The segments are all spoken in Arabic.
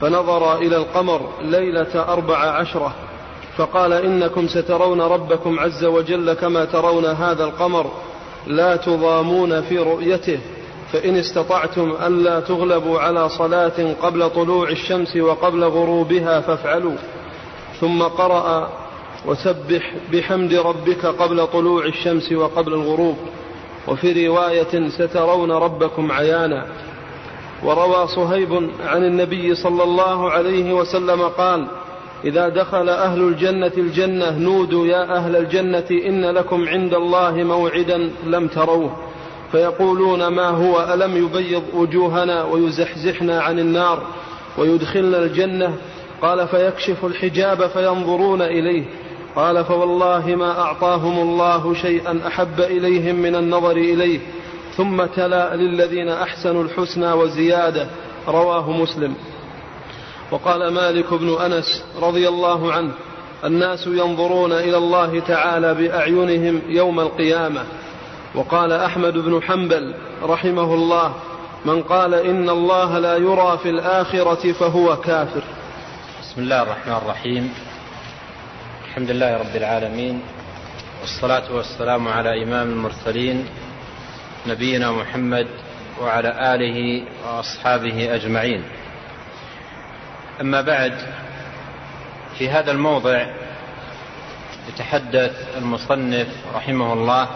فنظر إلى القمر ليلة أربع عشرة فقال إنكم سترون ربكم عز وجل كما ترون هذا القمر لا تضامون في رؤيته فإن استطعتم ألا تغلبوا على صلاة قبل طلوع الشمس وقبل غروبها فافعلوا. ثم قرأ وسبح بحمد ربك قبل طلوع الشمس وقبل الغروب. وفي رواية سترون ربكم عيانا. وروى صهيب عن النبي صلى الله عليه وسلم قال إذا دخل أهل الجنة الجنة نودوا يا أهل الجنة إن لكم عند الله موعدا لم تروه فيقولون ما هو؟ ألم يبيض وجوهنا ويزحزحنا عن النار ويدخلنا الجنة قال فيكشف الحجاب فينظرون إليه قال فوالله ما أعطاهم الله شيئا أحب إليهم من النظر إليه ثم تلا للذين أحسنوا الحسنى وزيادة رواه مسلم. وقال مالك بن أنس رضي الله عنه الناس ينظرون إلى الله تعالى بأعينهم يوم القيامة. وقال أحمد بن حنبل رحمه الله من قال إن الله لا يرى في الآخرة فهو كافر. بسم الله الرحمن الرحيم. الحمد لله رب العالمين والصلاة والسلام على إمام المرسلين نبينا محمد وعلى آله وأصحابه أجمعين. أما بعد في هذا الموضع يتحدث المصنف رحمه الله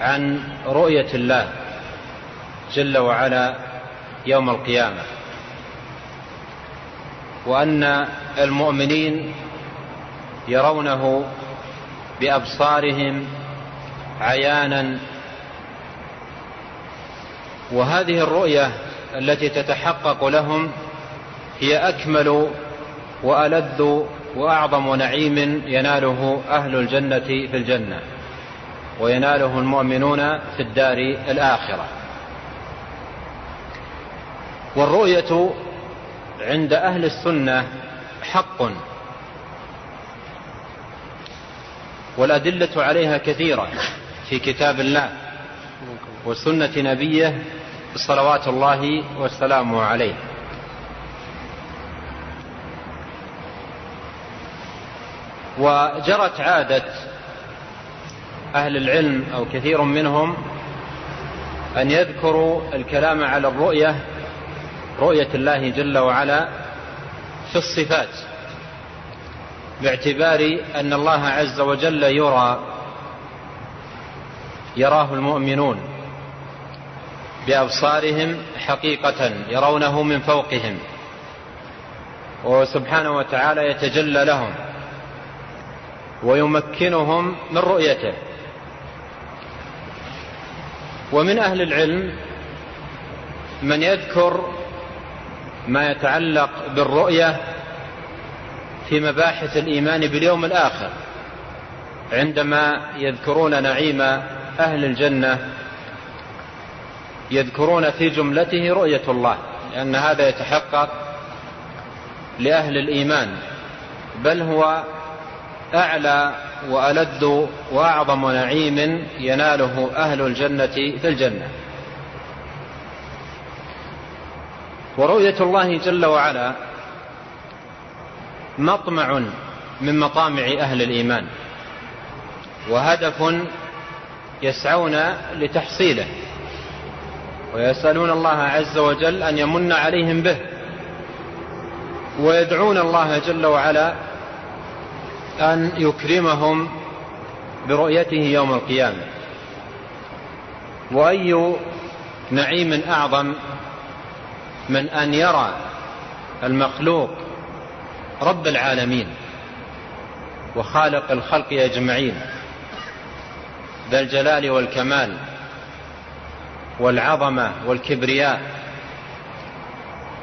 عن رؤية الله جل وعلا يوم القيامة وأن المؤمنين يرونه بأبصارهم عيانا وهذه الرؤية التي تتحقق لهم هي أكمل وألذ وأعظم نعيم يناله أهل الجنة في الجنة ويناله المؤمنون في الدار الآخرة. والرؤية عند أهل السنة حق والأدلة عليها كثيرة في كتاب الله. وسنة نبيه صلوات الله وسلامه عليه. وجرت عادة أهل العلم أو كثير منهم أن يذكروا الكلام على الرؤية رؤية الله جل وعلا في الصفات باعتبار أن الله عز وجل يرى يراه المؤمنون. بأبصارهم حقيقة يرونه من فوقهم. وهو سبحانه وتعالى يتجلى لهم ويمكنهم من رؤيته. ومن أهل العلم من يذكر ما يتعلق بالرؤية في مباحث الإيمان باليوم الآخر عندما يذكرون نعيم أهل الجنة يذكرون في جملته رؤية الله لأن هذا يتحقق لأهل الإيمان بل هو أعلى وألد وأعظم نعيم يناله أهل الجنة في الجنة. ورؤية الله جل وعلا مطمع من مطامع أهل الإيمان وهدف يسعون لتحصيله. ويسألون الله عز وجل أن يمن عليهم به ويدعون الله جل وعلا أن يكرمهم برؤيته يوم القيامة. وأي نعيم أعظم من أن يرى المخلوق رب العالمين وخالق الخلق أجمعين ذا الجلال والكمال والعظمة والكبرياء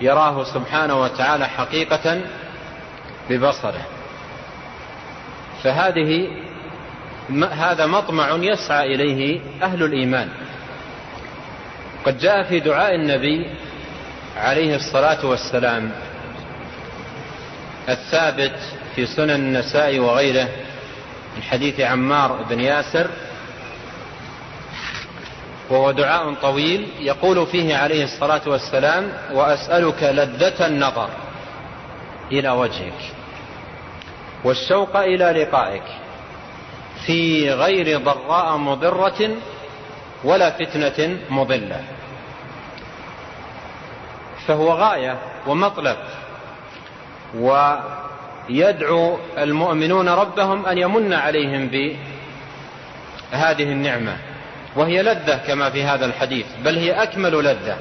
يراه سبحانه وتعالى حقيقة ببصره. فهذه هذا مطمع يسعى إليه أهل الإيمان. قد جاء في دعاء النبي عليه الصلاة والسلام الثابت في سنن النساء وغيره من حديث عمار بن ياسر وهو دعاء طويل يقول فيه عليه الصلاة والسلام وأسألك لذة النظر إلى وجهك والشوق إلى لقائك في غير ضراء مضرة ولا فتنة مضلة فهو غاية ومطلب ويدعو المؤمنون ربهم أن يمن عليهم بهذه النعمة. وهي لذة كما في هذا الحديث بل هي أكمل لذة.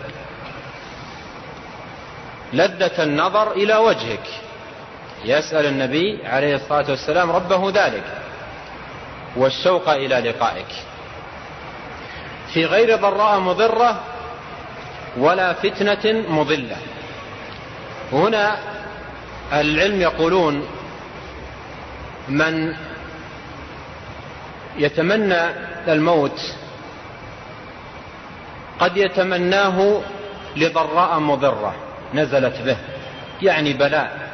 لذة النظر إلى وجهك. يسأل النبي عليه الصلاة والسلام ربه ذلك والشوق إلى لقائك. في غير ضراء مضرة ولا فتنة مضلة. هنا العلم يقولون من يتمنى الموت قد يتمناه لضراء مضرة نزلت به يعني بلاء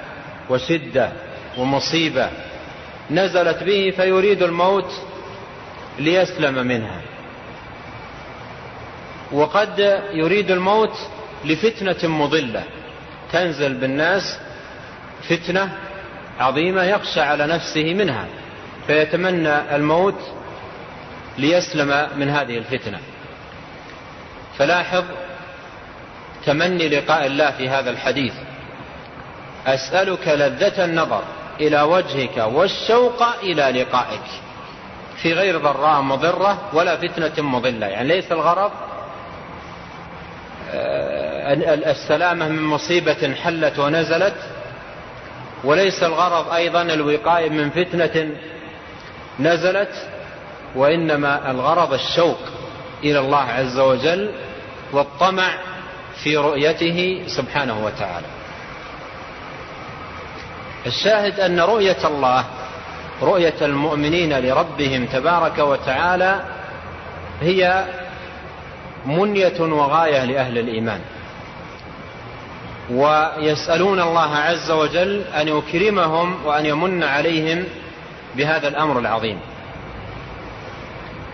وشدة ومصيبة نزلت به فيريد الموت ليسلم منها. وقد يريد الموت لفتنة مضلة تنزل بالناس فتنة عظيمة يخشى على نفسه منها فيتمنى الموت ليسلم من هذه الفتنة. فلاحظ تمني لقاء الله في هذا الحديث. أسألك لذة النظر إلى وجهك والشوق إلى لقائك. في غير ضراء مضرة ولا فتنة مضلة. يعني ليس الغرض آه، السلامة من مصيبة حلت ونزلت وليس الغرض أيضا الوقاية من فتنة نزلت وإنما الغرض الشوق إلى الله عز وجل والطمع في رؤيته سبحانه وتعالى. الشاهد أن رؤية الله رؤية المؤمنين لربهم تبارك وتعالى هي منية وغاية لأهل الإيمان. ويسألون الله عز وجل أن يكرمهم وأن يمن عليهم بهذا الأمر العظيم.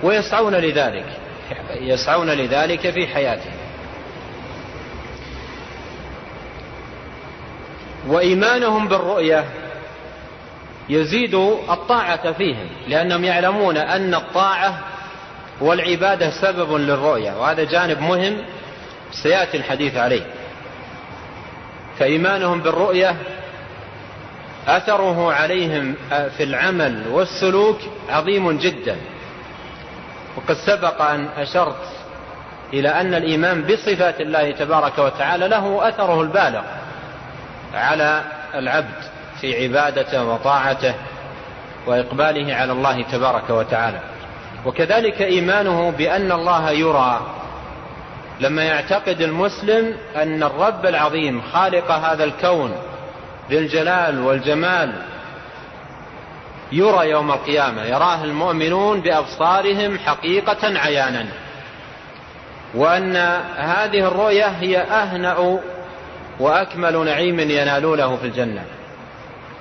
ويسعون لذلك. يسعون لذلك في حياتهم. وإيمانهم بالرؤية يزيد الطاعة فيهم لأنهم يعلمون أن الطاعة والعبادة سبب للرؤية وهذا جانب مهم سيأتي الحديث عليه. فإيمانهم بالرؤية أثره عليهم في العمل والسلوك عظيم جدا. وقد سبق أن أشرت إلى أن الإيمان بصفات الله تبارك وتعالى له أثره البالغ على العبد في عبادته وطاعته وإقباله على الله تبارك وتعالى. وكذلك إيمانه بأن الله يرى لما يعتقد المسلم أن الرب العظيم خالق هذا الكون ذي الجلال والجمال يرى يوم القيامة يراه المؤمنون بأبصارهم حقيقة عيانا. وأن هذه الرؤية هي أهنأ وأكمل نعيم ينالونه في الجنة.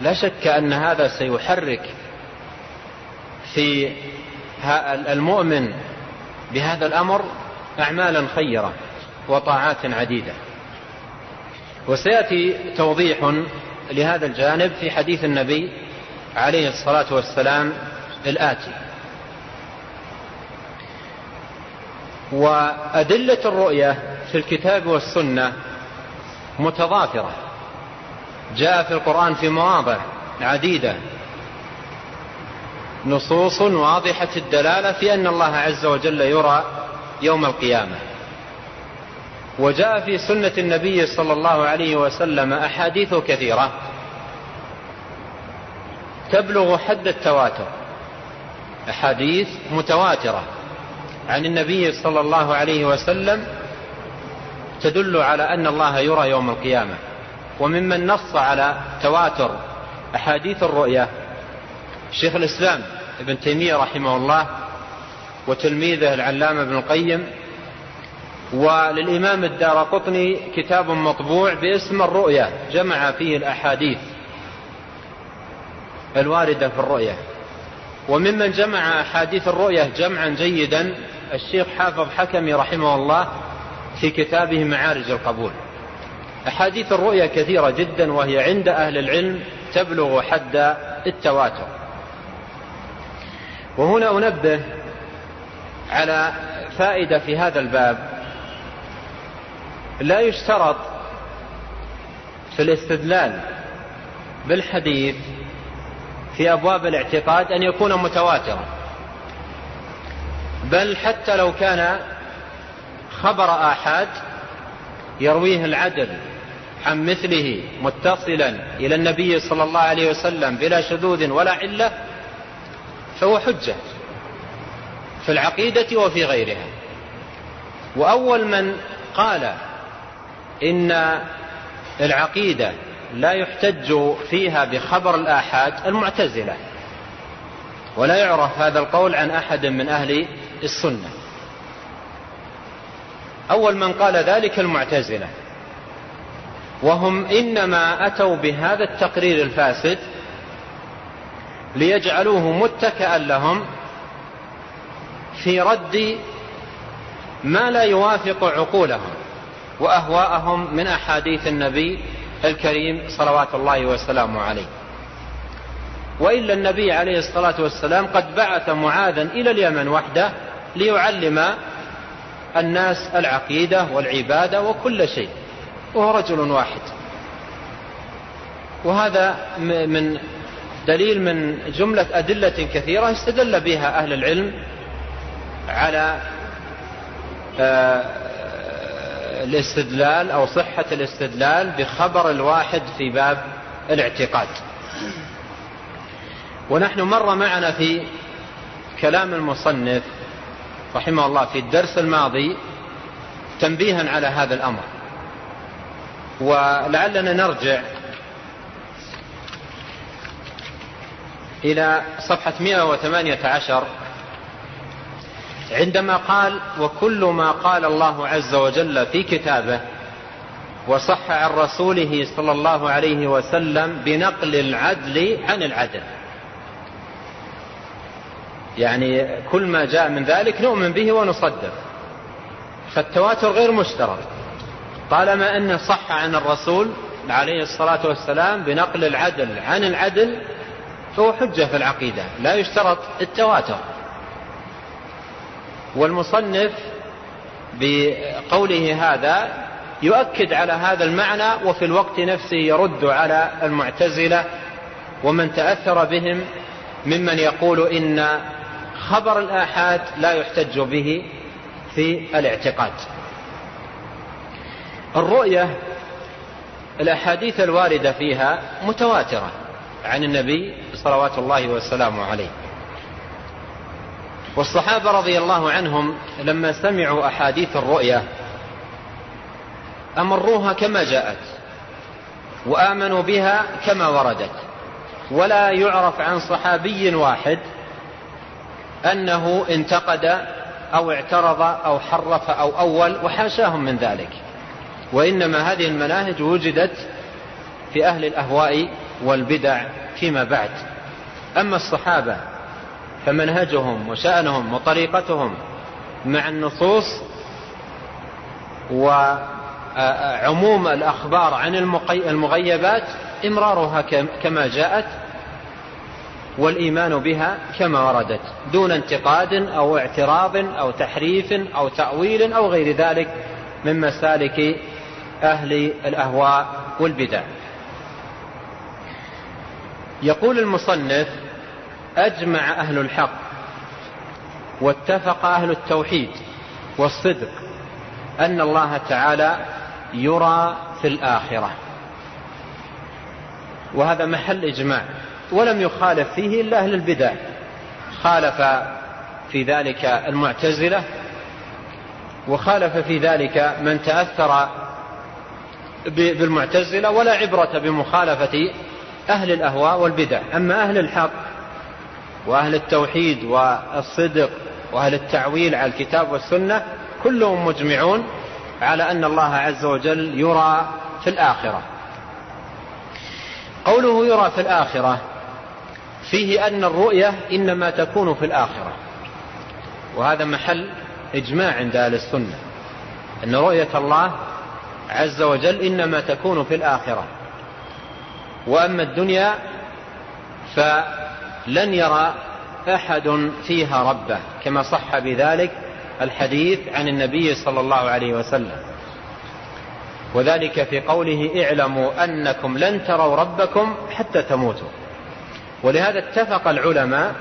لا شك أن هذا سيحرك في المؤمن بهذا الأمر أعمالا خيرة وطاعات عديدة. وسيأتي توضيح لهذا الجانب في حديث النبي عليه الصلاة والسلام الآتي. وأدلة الرؤية في الكتاب والسنة متضافرة. جاء في القرآن في مواضع عديدة. نصوص واضحة الدلالة في أن الله عز وجل يرى يوم القيامة. وجاء في سنة النبي صلى الله عليه وسلم أحاديث كثيرة. تبلغ حد التواتر. أحاديث متواترة عن النبي صلى الله عليه وسلم تدل على أن الله يرى يوم القيامة. وممن نص على تواتر أحاديث الرؤيا شيخ الإسلام ابن تيمية رحمه الله وتلميذه العلامة ابن القيم وللإمام الدار قطني كتاب مطبوع باسم الرؤيا جمع فيه الأحاديث. الواردة في الرؤيا وممن جمع أحاديث الرؤيا جمعا جيدا الشيخ حافظ حكمي رحمه الله في كتابه معارج القبول. أحاديث الرؤيا كثيرة جدا وهي عند أهل العلم تبلغ حد التواتر. وهنا أنبه على فائدة في هذا الباب. لا يشترط في الاستدلال بالحديث في أبواب الاعتقاد أن يكون متواترا. بل حتى لو كان خبر آحاد يرويه العدل عن مثله متصلا إلى النبي صلى الله عليه وسلم بلا شذوذ ولا علة فهو حجة في العقيدة وفي غيرها. وأول من قال إن العقيدة لا يحتج فيها بخبر الآحاد المعتزلة ولا يعرف هذا القول عن أحد من أهل السنة. أول من قال ذلك المعتزلة. وهم إنما أتوا بهذا التقرير الفاسد ليجعلوه متكئا لهم في رد ما لا يوافق عقولهم وأهواءهم من أحاديث النبي الكريم صلوات الله وسلامه عليه. وإلا النبي عليه الصلاة والسلام قد بعث معاذا إلى اليمن وحده ليعلم الناس العقيدة والعبادة وكل شيء. وهو رجل واحد. وهذا من دليل من جملة أدلة كثيرة استدل بها أهل العلم على آه، الاستدلال أو صحة الاستدلال بخبر الواحد في باب الاعتقاد. ونحن مر معنا في كلام المصنف رحمه الله في الدرس الماضي تنبيها على هذا الأمر. ولعلنا نرجع إلى صفحة 118 عندما قال وكل ما قال الله عز وجل في كتابه وصح عن رسوله صلى الله عليه وسلم بنقل العدل عن العدل. يعني كل ما جاء من ذلك نؤمن به ونصدق. فالتواتر غير مشترط طالما أنه صح عن الرسول عليه الصلاة والسلام بنقل العدل عن العدل فهو حجة في العقيدة. لا يشترط التواتر. والمصنف بقوله هذا يؤكد على هذا المعنى وفي الوقت نفسه يرد على المعتزلة ومن تأثر بهم ممن يقول إن خبر الآحاد لا يحتج به في الاعتقاد. الرؤية الأحاديث الواردة فيها متواترة عن النبي صلوات الله وسلامه عليه. والصحابة رضي الله عنهم لما سمعوا أحاديث الرؤيا أمروها كما جاءت وآمنوا بها كما وردت. ولا يعرف عن صحابي واحد أنه انتقد أو اعترض أو حرف أو أول وحاشاهم من ذلك. وإنما هذه المناهج وجدت في أهل الأهواء والبدع فيما بعد. أما الصحابة فمنهجهم وشأنهم وطريقتهم مع النصوص وعموم الأخبار عن المغيبات إمرارها كما جاءت والإيمان بها كما وردت دون انتقاد أو اعتراض أو تحريف أو تأويل أو غير ذلك من مسالك أهل الأهواء والبدع. يقول المصنف أجمع أهل الحق واتفق أهل التوحيد والصدق أن الله تعالى يرى في الآخرة. وهذا محل إجماع ولم يخالف فيه إلا أهل البدع. خالف في ذلك المعتزلة وخالف في ذلك من تأثر بالمعتزلة ولا عبرة بمخالفة أهل الأهواء والبدع. أما أهل الحق وأهل التوحيد والصدق وأهل التعويل على الكتاب والسنة كلهم مجمعون على أن الله عز وجل يرى في الآخرة. قوله يرى في الآخرة فيه أن الرؤية إنما تكون في الآخرة. وهذا محل إجماع عند أهل السنة. أن رؤية الله عز وجل إنما تكون في الآخرة. وأما الدنيا فلن يرى أحد فيها ربه كما صح بذلك الحديث عن النبي صلى الله عليه وسلم. وذلك في قوله اعلموا أنكم لن تروا ربكم حتى تموتوا. ولهذا اتفق العلماء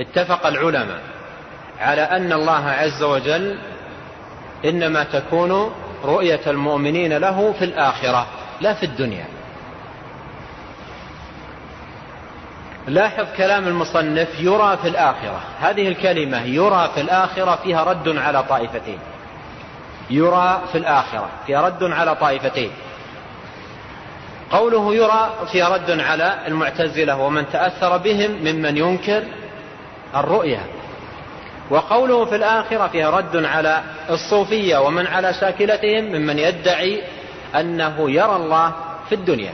اتفق العلماء على أن الله عز وجل إنما تكون رؤية المؤمنين له في الآخرة لا في الدنيا. لاحظ كلام المصنف يرى في الآخرة. هذه الكلمة يرى في الآخرة فيها رد على طائفتين. يرى في الآخرة فيها رد على طائفتين. قوله يرى فيها رد على المعتزلة ومن تأثر بهم ممن ينكر الرؤية. وقوله في الآخرة فيها رد على الصوفية ومن على شاكلتهم ممن يدعي أنه يرى الله في الدنيا.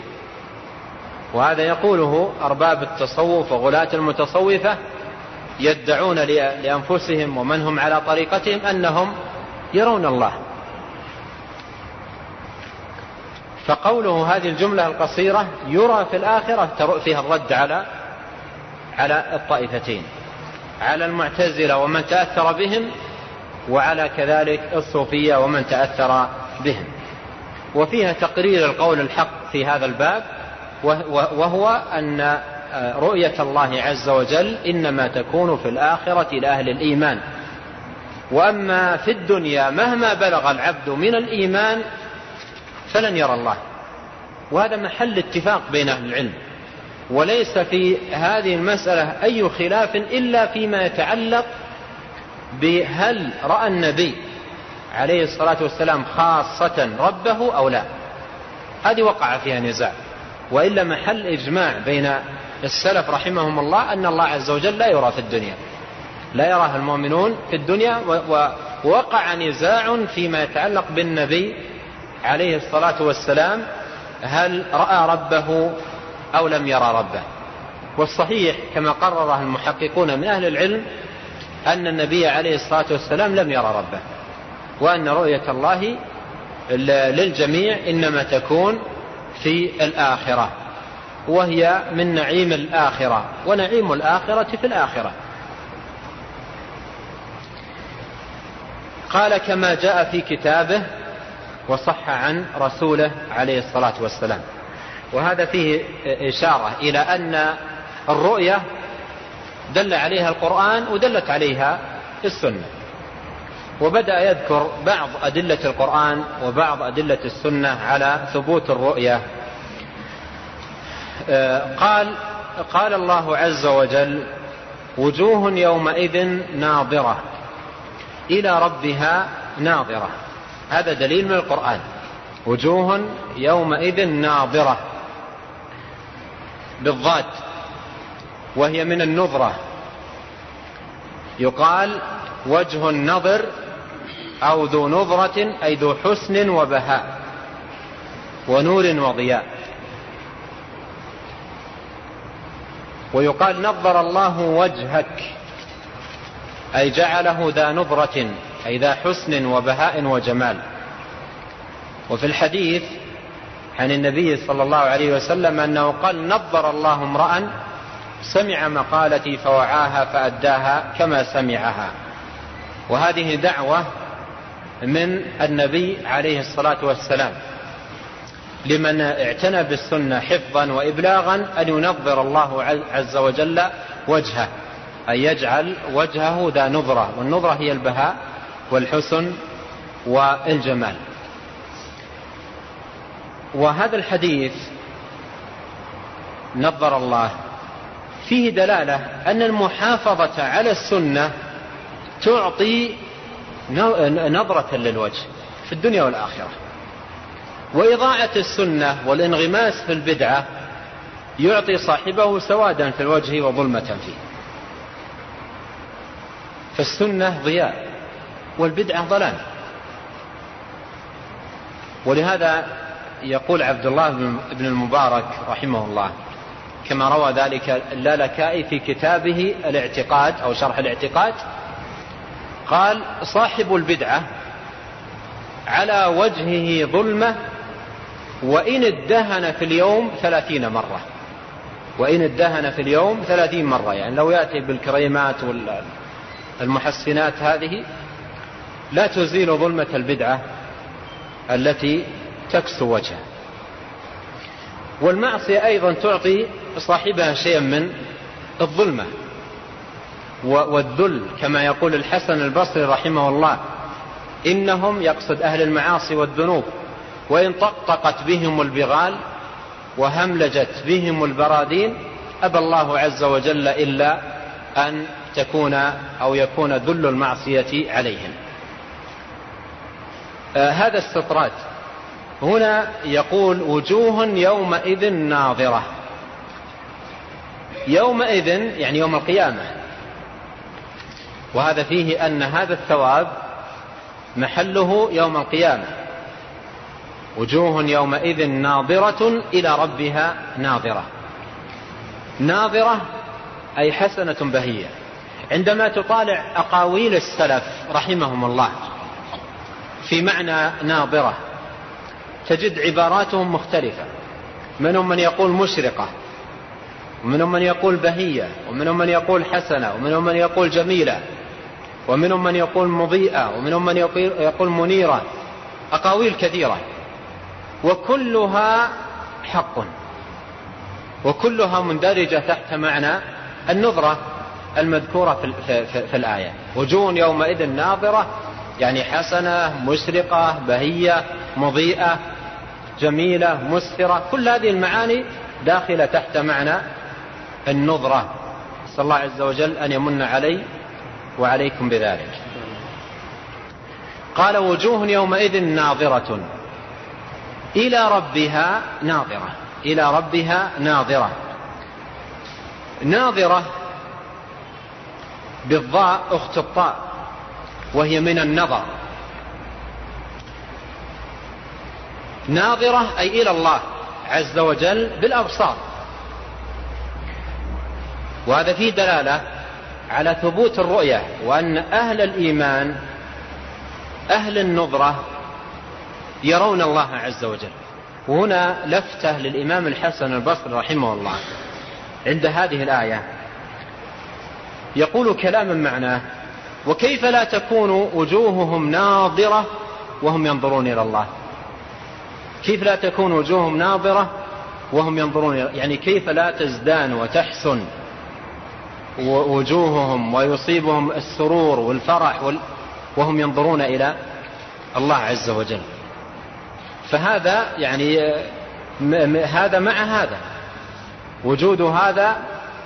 وهذا يقوله أرباب التصوف وغلاة المتصوفة يدعون لأنفسهم ومن هم على طريقتهم أنهم يرون الله. فقوله هذه الجملة القصيرة يرى في الآخرة فيها الرد على على الطائفتين. على المعتزلة ومن تأثر بهم وعلى كذلك الصوفية ومن تأثر بهم. وفيها تقرير القول الحق في هذا الباب وهو أن رؤية الله عز وجل إنما تكون في الآخرة لأهل الإيمان. وأما في الدنيا مهما بلغ العبد من الإيمان فلن يرى الله. وهذا محل اتفاق بين أهل العلم. وليس في هذه المسألة أي خلاف إلا فيما يتعلق بهل رأى النبي عليه الصلاة والسلام خاصة ربه أو لا. هذه وقع فيها نزاع. وإلا محل إجماع بين السلف رحمهم الله أن الله عز وجل لا يرى في الدنيا. لا يراه المؤمنون في الدنيا ووقع نزاع فيما يتعلق بالنبي عليه الصلاة والسلام هل رأى ربه أو لم يرى ربه. والصحيح كما قرره المحققون من أهل العلم أن النبي عليه الصلاة والسلام لم يرى ربه وأن رؤية الله للجميع إنما تكون في الآخرة وهي من نعيم الآخرة ونعيم الآخرة في الآخرة. قال كما جاء في كتابه وصح عن رسوله عليه الصلاة والسلام. وهذا فيه إشارة إلى أن الرؤية دل عليها القرآن ودلت عليها السنة. وبدأ يذكر بعض أدلة القرآن وبعض أدلة السنة على ثبوت الرؤية آه، قال قال الله عز وجل وجوه يومئذ ناظرة إلى ربها ناظرة. هذا دليل من القرآن. وجوه يومئذ ناظرة بالضاد وهي من النظرة. يقال وجه النظر أو ذو نظرة أي ذو حسن وبهاء ونور وضياء. ويقال نظر الله وجهك أي جعله ذا نظرة أي ذا حسن وبهاء وجمال. وفي الحديث عن النبي صلى الله عليه وسلم أنه قال نظر الله امرأ سمع مقالتي فوعاها فأداها كما سمعها. وهذه دعوة من النبي عليه الصلاة والسلام. لمن اعتنى بالسنة حفظا وإبلاغا أن ينظر الله عز وجل وجهه أن يجعل وجهه ذا نظرة والنظرة هي البهاء والحسن والجمال. وهذا الحديث نظر الله فيه دلالة أن المحافظة على السنة تعطي نظرة للوجه في الدنيا والآخرة. وإضاعة السنة والانغماس في البدعة يعطي صاحبه سوادا في الوجه وظلمة فيه. فالسنة ضياء والبدعة ضلال. ولهذا يقول عبد الله بن المبارك رحمه الله كما روى ذلك اللالكائي في كتابه الاعتقاد أو شرح الاعتقاد قال صاحب البدعة على وجهه ظلمة وإن ادهن في اليوم ثلاثين مرة. وإن ادهن في اليوم ثلاثين مرة. يعني لو يأتي بالكريمات والمحسنات هذه لا تزيل ظلمة البدعة التي تكسو وجهه. والمعصية أيضا تعطي صاحبها شيئا من الظلمة. والذل كما يقول الحسن البصري رحمه الله إنهم يقصد أهل المعاصي والذنوب وإن طقطقت بهم البغال وهملجت بهم البرادين أبى الله عز وجل إلا أن تكون أو يكون ذل المعصية عليهم. آه هذا استطراد هنا يقول وجوه يومئذ ناظرة. يومئذ يعني يوم القيامة وهذا فيه أن هذا الثواب محله يوم القيامة. وجوه يومئذ ناظرة إلى ربها ناظرة. ناظرة أي حسنة بهية. عندما تطالع أقاويل السلف رحمهم الله في معنى ناظرة تجد عباراتهم مختلفة. منهم من يقول مشرقة ومنهم من يقول بهية ومنهم من يقول حسنة ومنهم من يقول جميلة ومنهم من يقول مضيئة ومنهم من يقول منيرة أقاويل كثيرة. وكلها حق. وكلها مندرجة تحت معنى النظرة المذكورة في, في, في, الآية. وجوه يومئذ ناظرة يعني حسنة مشرقة بهية مضيئة جميلة مسفرة كل هذه المعاني داخلة تحت معنى النظرة. نسأل الله عز وجل أن يمن علي وعليكم بذلك. قال وجوه يومئذ ناظرة. إلى ربها ناظرة. إلى ربها ناظرة. ناظرة بالضاء أخت الطاء وهي من النظر. ناظرة أي إلى الله عز وجل بالأبصار. وهذا فيه دلالة على ثبوت الرؤية وأن أهل الإيمان أهل النظرة يرون الله عز وجل. وهنا لفتة للإمام الحسن البصري رحمه الله عند هذه الآية. يقول كلاما معناه وكيف لا تكون وجوههم ناظرة وهم ينظرون إلى الله؟ كيف لا تكون وجوههم ناظرة وهم ينظرون يعني كيف لا تزدان وتحسن؟ وجوههم ويصيبهم السرور والفرح وهم ينظرون إلى الله عز وجل. فهذا يعني هذا مع هذا. وجود هذا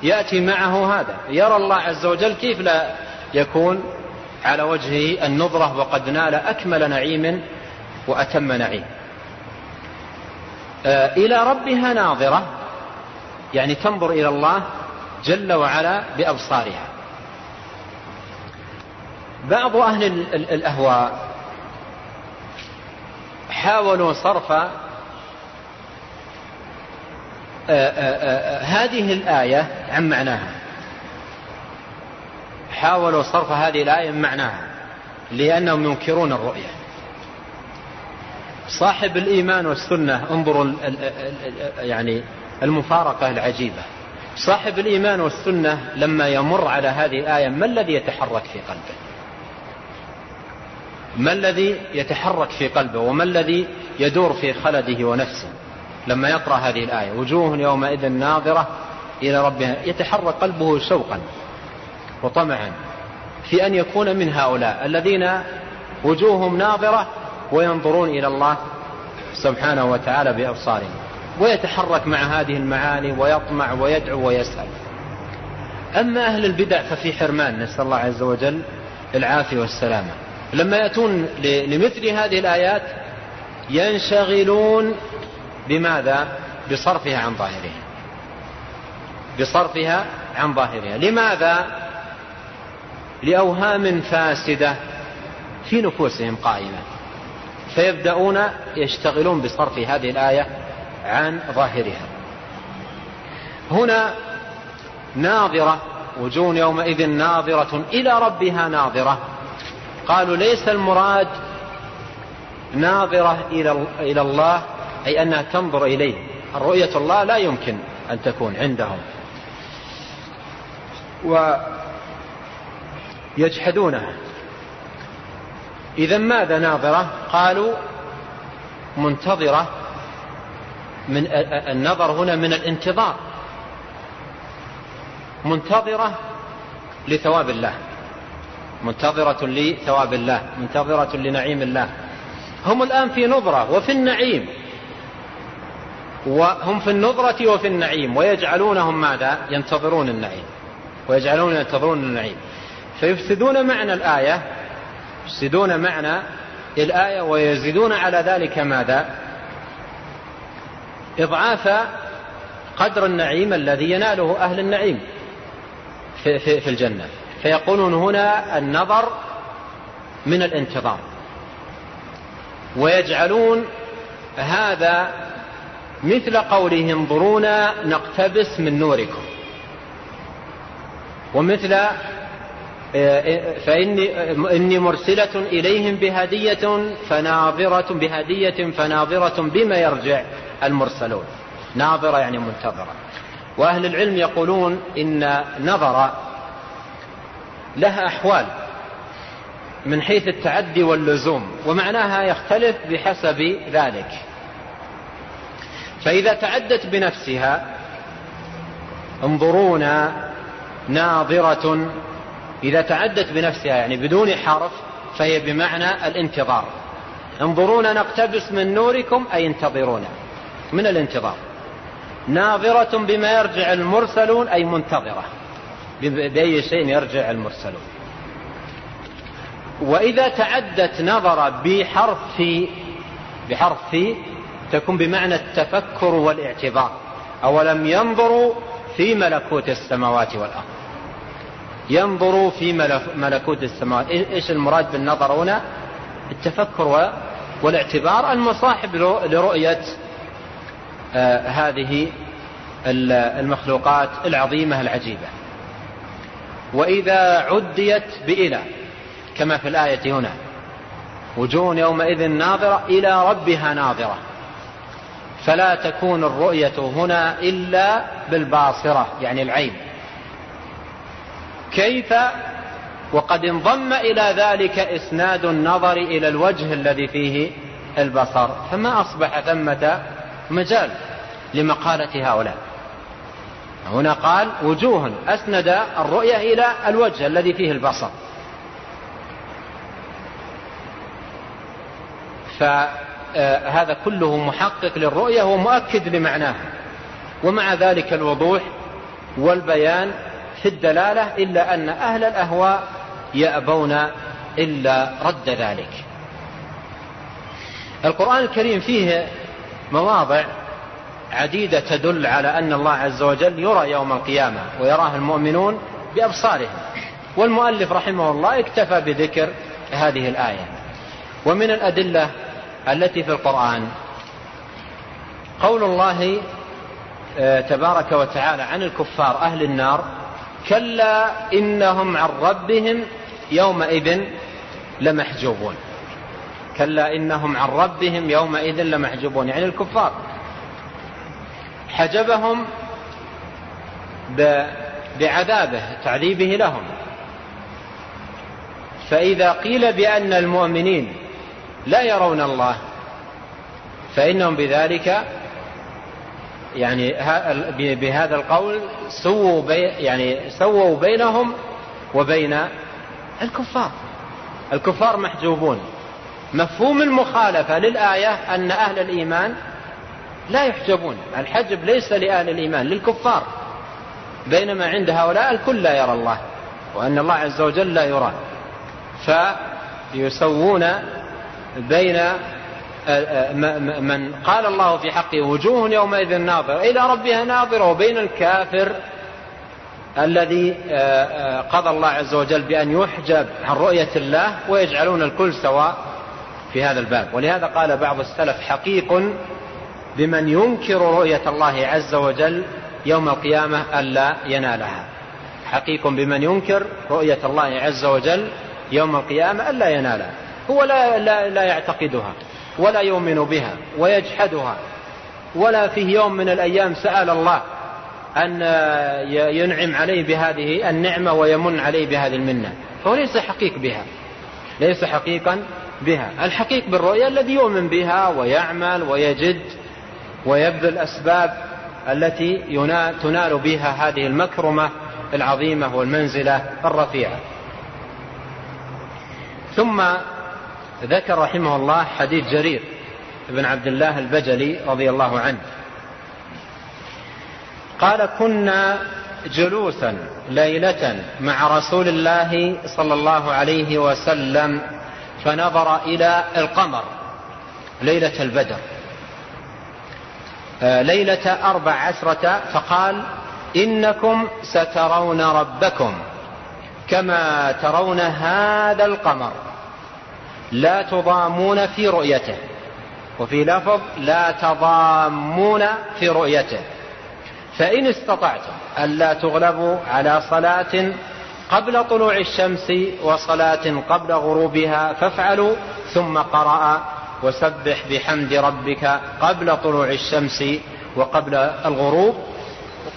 يأتي معه هذا. يرى الله عز وجل كيف لا يكون على وجهه النظرة وقد نال أكمل نعيم وأتم نعيم. آه، إلى ربها ناظرة يعني تنظر إلى الله جل وعلا بأبصارها. بعض أهل الأهواء حاولوا صرف آه، آه، هذه الآية عن معناها. حاولوا صرف هذه الآية من معناها لأنهم ينكرون الرؤية. صاحب الإيمان والسنة انظروا يعني المفارقة العجيبة. صاحب الإيمان والسنة لما يمر على هذه الآية ما الذي يتحرك في قلبه؟ ما الذي يتحرك في قلبه؟ وما الذي يدور في خلده ونفسه لما يقرأ هذه الآية؟ وجوه يومئذ ناظرة إلى ربها. يتحرك قلبه شوقا وطمعا في أن يكون من هؤلاء الذين وجوههم ناظرة وينظرون إلى الله سبحانه وتعالى بأبصارهم. ويتحرك مع هذه المعاني ويطمع ويدعو ويسأل. أما أهل البدع ففي حرمان نسأل الله عز وجل العافية والسلامة. لما يأتون لمثل هذه الآيات ينشغلون بماذا؟ بصرفها عن ظاهرها. بصرفها عن ظاهرها. لماذا؟ لأوهام فاسدة في نفوسهم قائمة. فيبدأون يشتغلون بصرف هذه الآية عن ظاهرها. هنا ناظرة وجون يومئذ ناظرة إلى ربها ناظرة. قالوا ليس المراد ناظرة إلى الله أي أنها تنظر إليه. الرؤية الله لا يمكن أن تكون عندهم. ويجحدونها. إذا ماذا ناظرة؟ قالوا منتظرة. من النظر هنا من الانتظار منتظرة لثواب الله منتظرة لثواب الله منتظرة لنعيم الله. هم الآن في نظرة وفي النعيم. وهم في النظرة وفي النعيم ويجعلونهم ماذا؟ ينتظرون النعيم. ويجعلون ينتظرون النعيم. فيفسدون معنى الآية يفسدون معنى الآية ويزيدون على ذلك ماذا؟ إضعاف قدر النعيم الذي يناله أهل النعيم في, في, في الجنة. فيقولون هنا النظر من الانتظار. ويجعلون هذا مثل قوله انظرونا نقتبس من نوركم. ومثل فإني إني مرسلة إليهم بهدية فناظرة بهدية فناظرة بما يرجع. المرسلون. ناظرة يعني منتظرة. وأهل العلم يقولون إن نظر لها أحوال من حيث التعدي واللزوم ومعناها يختلف بحسب ذلك. فإذا تعدت بنفسها انظرونا ناظرة. إذا تعدت بنفسها يعني بدون حرف فهي بمعنى الانتظار. انظرونا نقتبس من نوركم أي انتظرونا. من الانتظار. ناظرة بما يرجع المرسلون أي منتظرة. بأي شيء يرجع المرسلون. وإذا تعدت نظر بحرف في بحرف في تكون بمعنى التفكر والاعتبار أولم ينظروا في ملكوت السماوات والأرض؟ ينظروا في ملكوت السماوات. إيش المراد بالنظر هنا؟ التفكر والاعتبار المصاحب لرؤية هذه المخلوقات العظيمة العجيبة. وإذا عديت بإلى كما في الآية هنا وجوه يومئذ ناظرة إلى ربها ناظرة. فلا تكون الرؤية هنا إلا بالباصرة يعني العين. كيف؟ وقد انضم إلى ذلك إسناد النظر إلى الوجه الذي فيه البصر. فما أصبح ثمة مجال لمقالة هؤلاء. هنا قال وجوه أسند الرؤية إلى الوجه الذي فيه البصر. فهذا كله محقق للرؤية ومؤكد لمعناها ومع ذلك الوضوح والبيان في الدلالة إلا أن أهل الأهواء يأبون إلا رد ذلك. القرآن الكريم فيه مواضع عديدة تدل على أن الله عز وجل يرى يوم القيامة ويراه المؤمنون بأبصارهم. والمؤلف رحمه الله اكتفى بذكر هذه الآية. ومن الأدلة التي في القرآن قول الله آه، تبارك وتعالى عن الكفار أهل النار كلا إنهم عن ربهم يومئذ لمحجوبون. كلا إنهم عن ربهم يومئذ لمحجوبون يعني الكفار. حجبهم بعذابه تعذيبه لهم. فإذا قيل بأن المؤمنين لا يرون الله فإنهم بذلك يعني بهذا القول سووا يعني سووا بينهم وبين الكفار. الكفار محجوبون. مفهوم المخالفة للآية أن أهل الإيمان لا يحجبون. الحجب ليس لأهل الإيمان للكفار. بينما عند هؤلاء الكل لا يرى الله وأن الله عز وجل لا يرى فيسوون بين من قال الله في حقه وجوه يومئذ ناظرة إلى ربها ناظرة وبين الكافر الذي قضى الله عز وجل بأن يحجب عن رؤية الله ويجعلون الكل سواء. في هذا الباب. ولهذا قال بعض السلف حقيق بمن ينكر رؤية الله عز وجل يوم القيامة ألا ينالها. حقيق بمن ينكر رؤية الله عز وجل يوم القيامة ألا ينالها. هو لا, لا, لا يعتقدها ولا يؤمن بها ويجحدها. ولا فيه يوم من الأيام سأل الله أن ينعم عليه بهذه النعمة ويمن عليه بهذه المنة. فهو ليس حقيق بها. ليس حقيقا بها. الحقيق بالرؤيا الذي يؤمن بها ويعمل ويجد ويبذل الأسباب التي تنال بها هذه المكرمة العظيمة والمنزلة الرفيعة. ثم ذكر رحمه الله حديث جرير بن عبد الله البجلي رضي الله عنه. قال كنا جلوسا ليلة مع رسول الله صلى الله عليه وسلم فنظر إلى القمر ليلة البدر. آه، ليلة أربع عشرة فقال إنكم سترون ربكم كما ترون هذا القمر لا تضامون في رؤيته وفي لفظ لا تضامون في رؤيته. فإن استطعتم ألا تغلبوا على صلاة قبل طلوع الشمس وصلاة قبل غروبها فافعلوا ثم قرأ وسبح بحمد ربك قبل طلوع الشمس وقبل الغروب.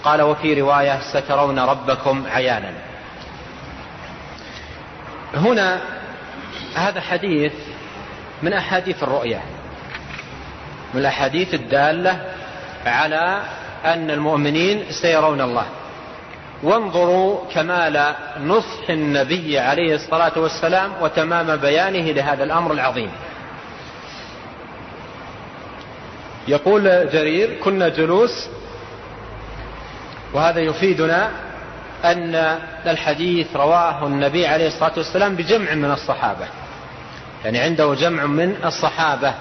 قال وفي رواية سترون ربكم عيانا. هنا هذا حديث من أحاديث الرؤيا من الأحاديث الدالة على أن المؤمنين سيرون الله. وانظروا كمال نصح النبي عليه الصلاة والسلام وتمام بيانه لهذا الأمر العظيم. يقول جرير كنا جلوس وهذا يفيدنا أن الحديث رواه النبي عليه الصلاة والسلام بجمع من الصحابة. يعني عنده جمع من الصحابة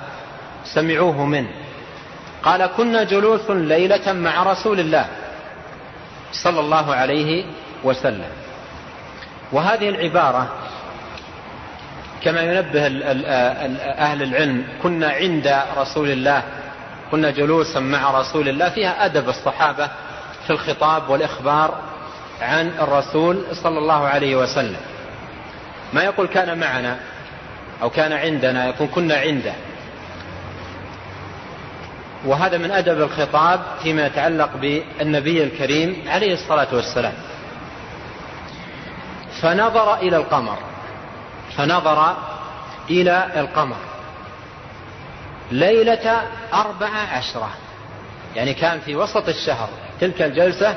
سمعوه منه قال كنا جلوس ليلة مع رسول الله. صلى الله عليه وسلم. وهذه العبارة كما ينبه أهل العلم كنا عند رسول الله كنا جلوسا مع رسول الله فيها أدب الصحابة في الخطاب والإخبار عن الرسول صلى الله عليه وسلم. ما يقول كان معنا أو كان عندنا يقول كنا عنده. وهذا من أدب الخطاب فيما يتعلق بالنبي الكريم عليه الصلاة والسلام. فنظر إلى القمر. فنظر إلى القمر. ليلة أربع عشرة. يعني كان في وسط الشهر. تلك الجلسة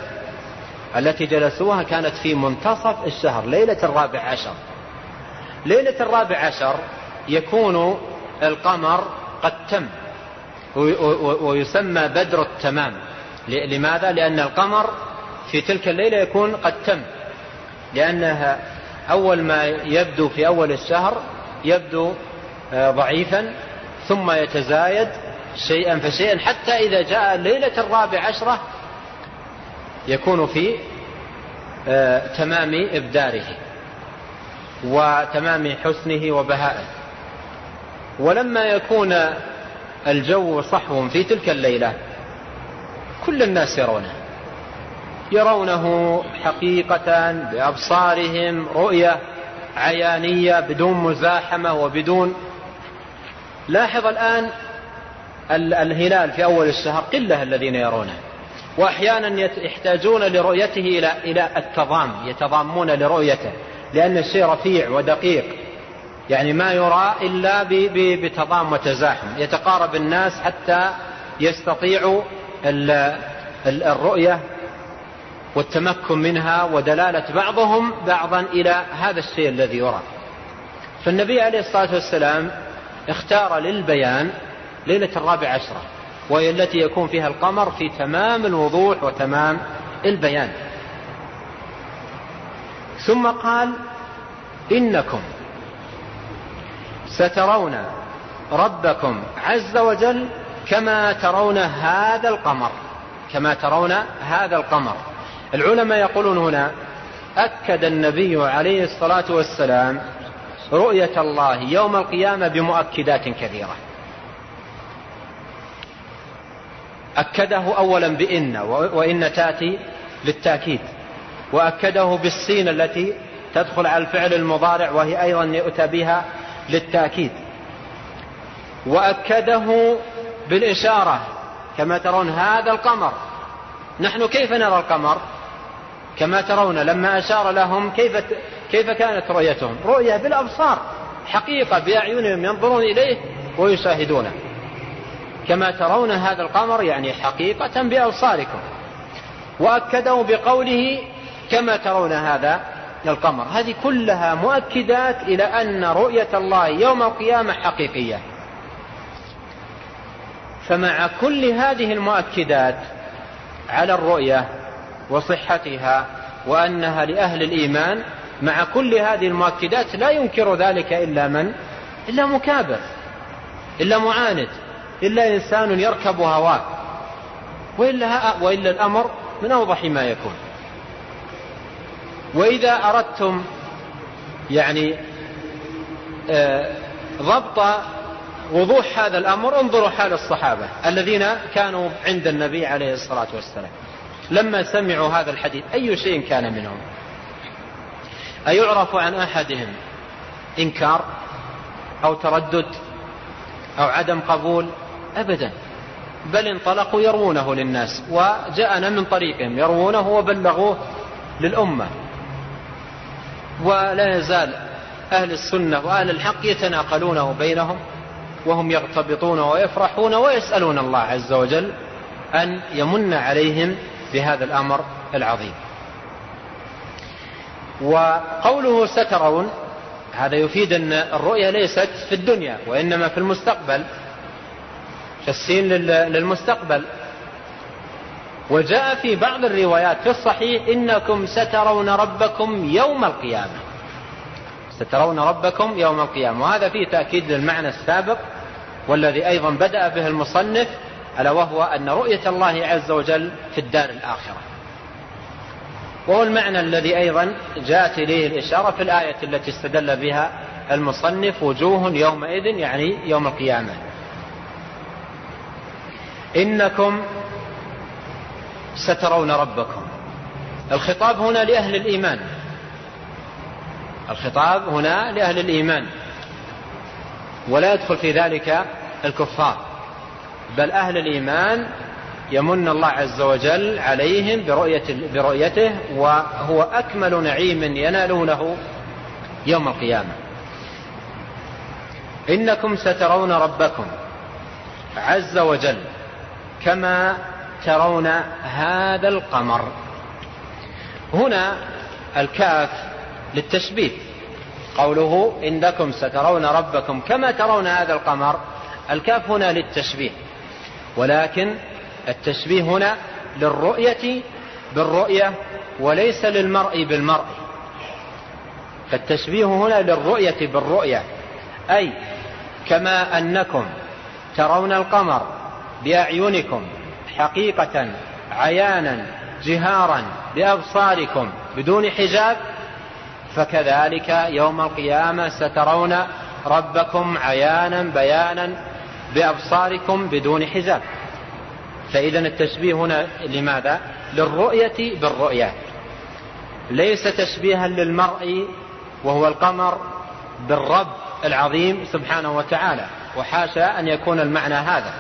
التي جلسوها كانت في منتصف الشهر ليلة الرابع عشر. ليلة الرابع عشر يكون القمر قد تم. ويسمى بدر التمام. لماذا؟ لأن القمر في تلك الليلة يكون قد تم. لأنها أول ما يبدو في أول الشهر يبدو آه، ضعيفا ثم يتزايد شيئا فشيئا حتى إذا جاء الليلة الرابع عشرة يكون في آه، تمام إبداره وتمام حسنه وبهائه. ولما يكون الجو صحو في تلك الليلة. كل الناس يرونه. يرونه حقيقة بأبصارهم رؤية عيانية بدون مزاحمة وبدون. لاحظ الآن الهلال في أول الشهر قلة الذين يرونه. وأحيانا يحتاجون لرؤيته إلى إلى التضام يتضامون لرؤيته لأن الشيء رفيع ودقيق. يعني ما يرى إلا بتضام وتزاحم. يتقارب الناس حتى يستطيعوا الرؤية والتمكن منها ودلالة بعضهم بعضا إلى هذا الشيء الذي يرى. فالنبي عليه الصلاة والسلام اختار للبيان ليلة الرابع عشرة وهي التي يكون فيها القمر في تمام الوضوح وتمام البيان. ثم قال إنكم سترون ربكم عز وجل كما ترون هذا القمر كما ترون هذا القمر. العلماء يقولون هنا أكد النبي عليه الصلاة والسلام رؤية الله يوم القيامة بمؤكدات كثيرة أكده أولا بإن وإن تأتي للتأكيد وأكده بالسين التي تدخل على الفعل المضارع وهي أيضا يؤتى بها للتأكيد. وأكده بالإشارة كما ترون هذا القمر. نحن كيف نرى القمر؟ كما ترون لما أشار لهم كيف كيف كانت رؤيتهم؟ رؤية بالأبصار حقيقة بأعينهم ينظرون إليه ويشاهدونه. كما ترون هذا القمر يعني حقيقة بأبصاركم. وأكده بقوله كما ترون هذا القمر. هذه كلها مؤكدات إلى أن رؤية الله يوم القيامة حقيقية. فمع كل هذه المؤكدات على الرؤية وصحتها وأنها لأهل الإيمان مع كل هذه المؤكدات لا ينكر ذلك إلا من؟ إلا مكابر إلا معاند إلا إنسان يركب هواه وإلا, وإلا الأمر من أوضح ما يكون. وإذا أردتم يعني آه، ضبط وضوح هذا الأمر انظروا حال الصحابة الذين كانوا عند النبي عليه الصلاة والسلام. لما سمعوا هذا الحديث أي شيء كان منهم؟ أيعرف عن أحدهم إنكار أو تردد أو عدم قبول؟ أبدا. بل انطلقوا يروونه للناس وجاءنا من طريقهم يروونه وبلغوه للأمة. ولا يزال أهل السنة وأهل الحق يتناقلونه بينهم وهم يغتبطون ويفرحون ويسألون الله عز وجل أن يمن عليهم بهذا الأمر العظيم. وقوله سترون هذا يفيد أن الرؤيا ليست في الدنيا وإنما في المستقبل. فالسين للمستقبل. وجاء في بعض الروايات في الصحيح إنكم سترون ربكم يوم القيامة. سترون ربكم يوم القيامة. وهذا فيه تأكيد للمعنى السابق والذي أيضا بدأ به المصنف ألا وهو أن رؤية الله عز وجل في الدار الآخرة. وهو المعنى الذي أيضا جاءت إليه الإشارة في الآية التي استدل بها المصنف وجوه يومئذ يعني يوم القيامة. إنكم سترون ربكم. الخطاب هنا لأهل الإيمان. الخطاب هنا لأهل الإيمان. ولا يدخل في ذلك الكفار. بل أهل الإيمان يمن الله عز وجل عليهم برؤية برؤيته وهو أكمل نعيم ينالونه يوم القيامة. إنكم سترون ربكم عز وجل كما ترون هذا القمر. هنا الكاف للتشبيه. قوله إنكم سترون ربكم كما ترون هذا القمر. الكاف هنا للتشبيه. ولكن التشبيه هنا للرؤية بالرؤية وليس للمرء بالمرء. فالتشبيه هنا للرؤية بالرؤية. أي كما أنكم ترون القمر بأعينكم حقيقة عيانا جهارا بأبصاركم بدون حجاب فكذلك يوم القيامة سترون ربكم عيانا بيانا بأبصاركم بدون حجاب. فإذا التشبيه هنا لماذا؟ للرؤية بالرؤية. ليس تشبيها للمرء وهو القمر بالرب العظيم سبحانه وتعالى وحاشا أن يكون المعنى هذا.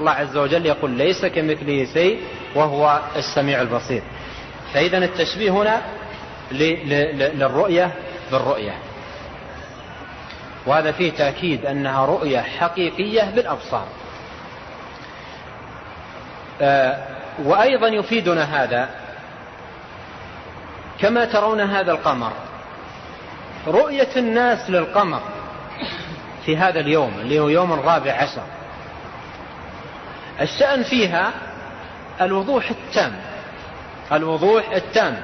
الله عز وجل يقول ليس كمثله شيء وهو السميع البصير. فإذا التشبيه هنا للرؤية بالرؤية. وهذا فيه تأكيد أنها رؤية حقيقية بالأبصار آه، وأيضا يفيدنا هذا كما ترون هذا القمر. رؤية الناس للقمر في هذا اليوم اللي هو يوم الرابع عشر. الشأن فيها الوضوح التام الوضوح التام.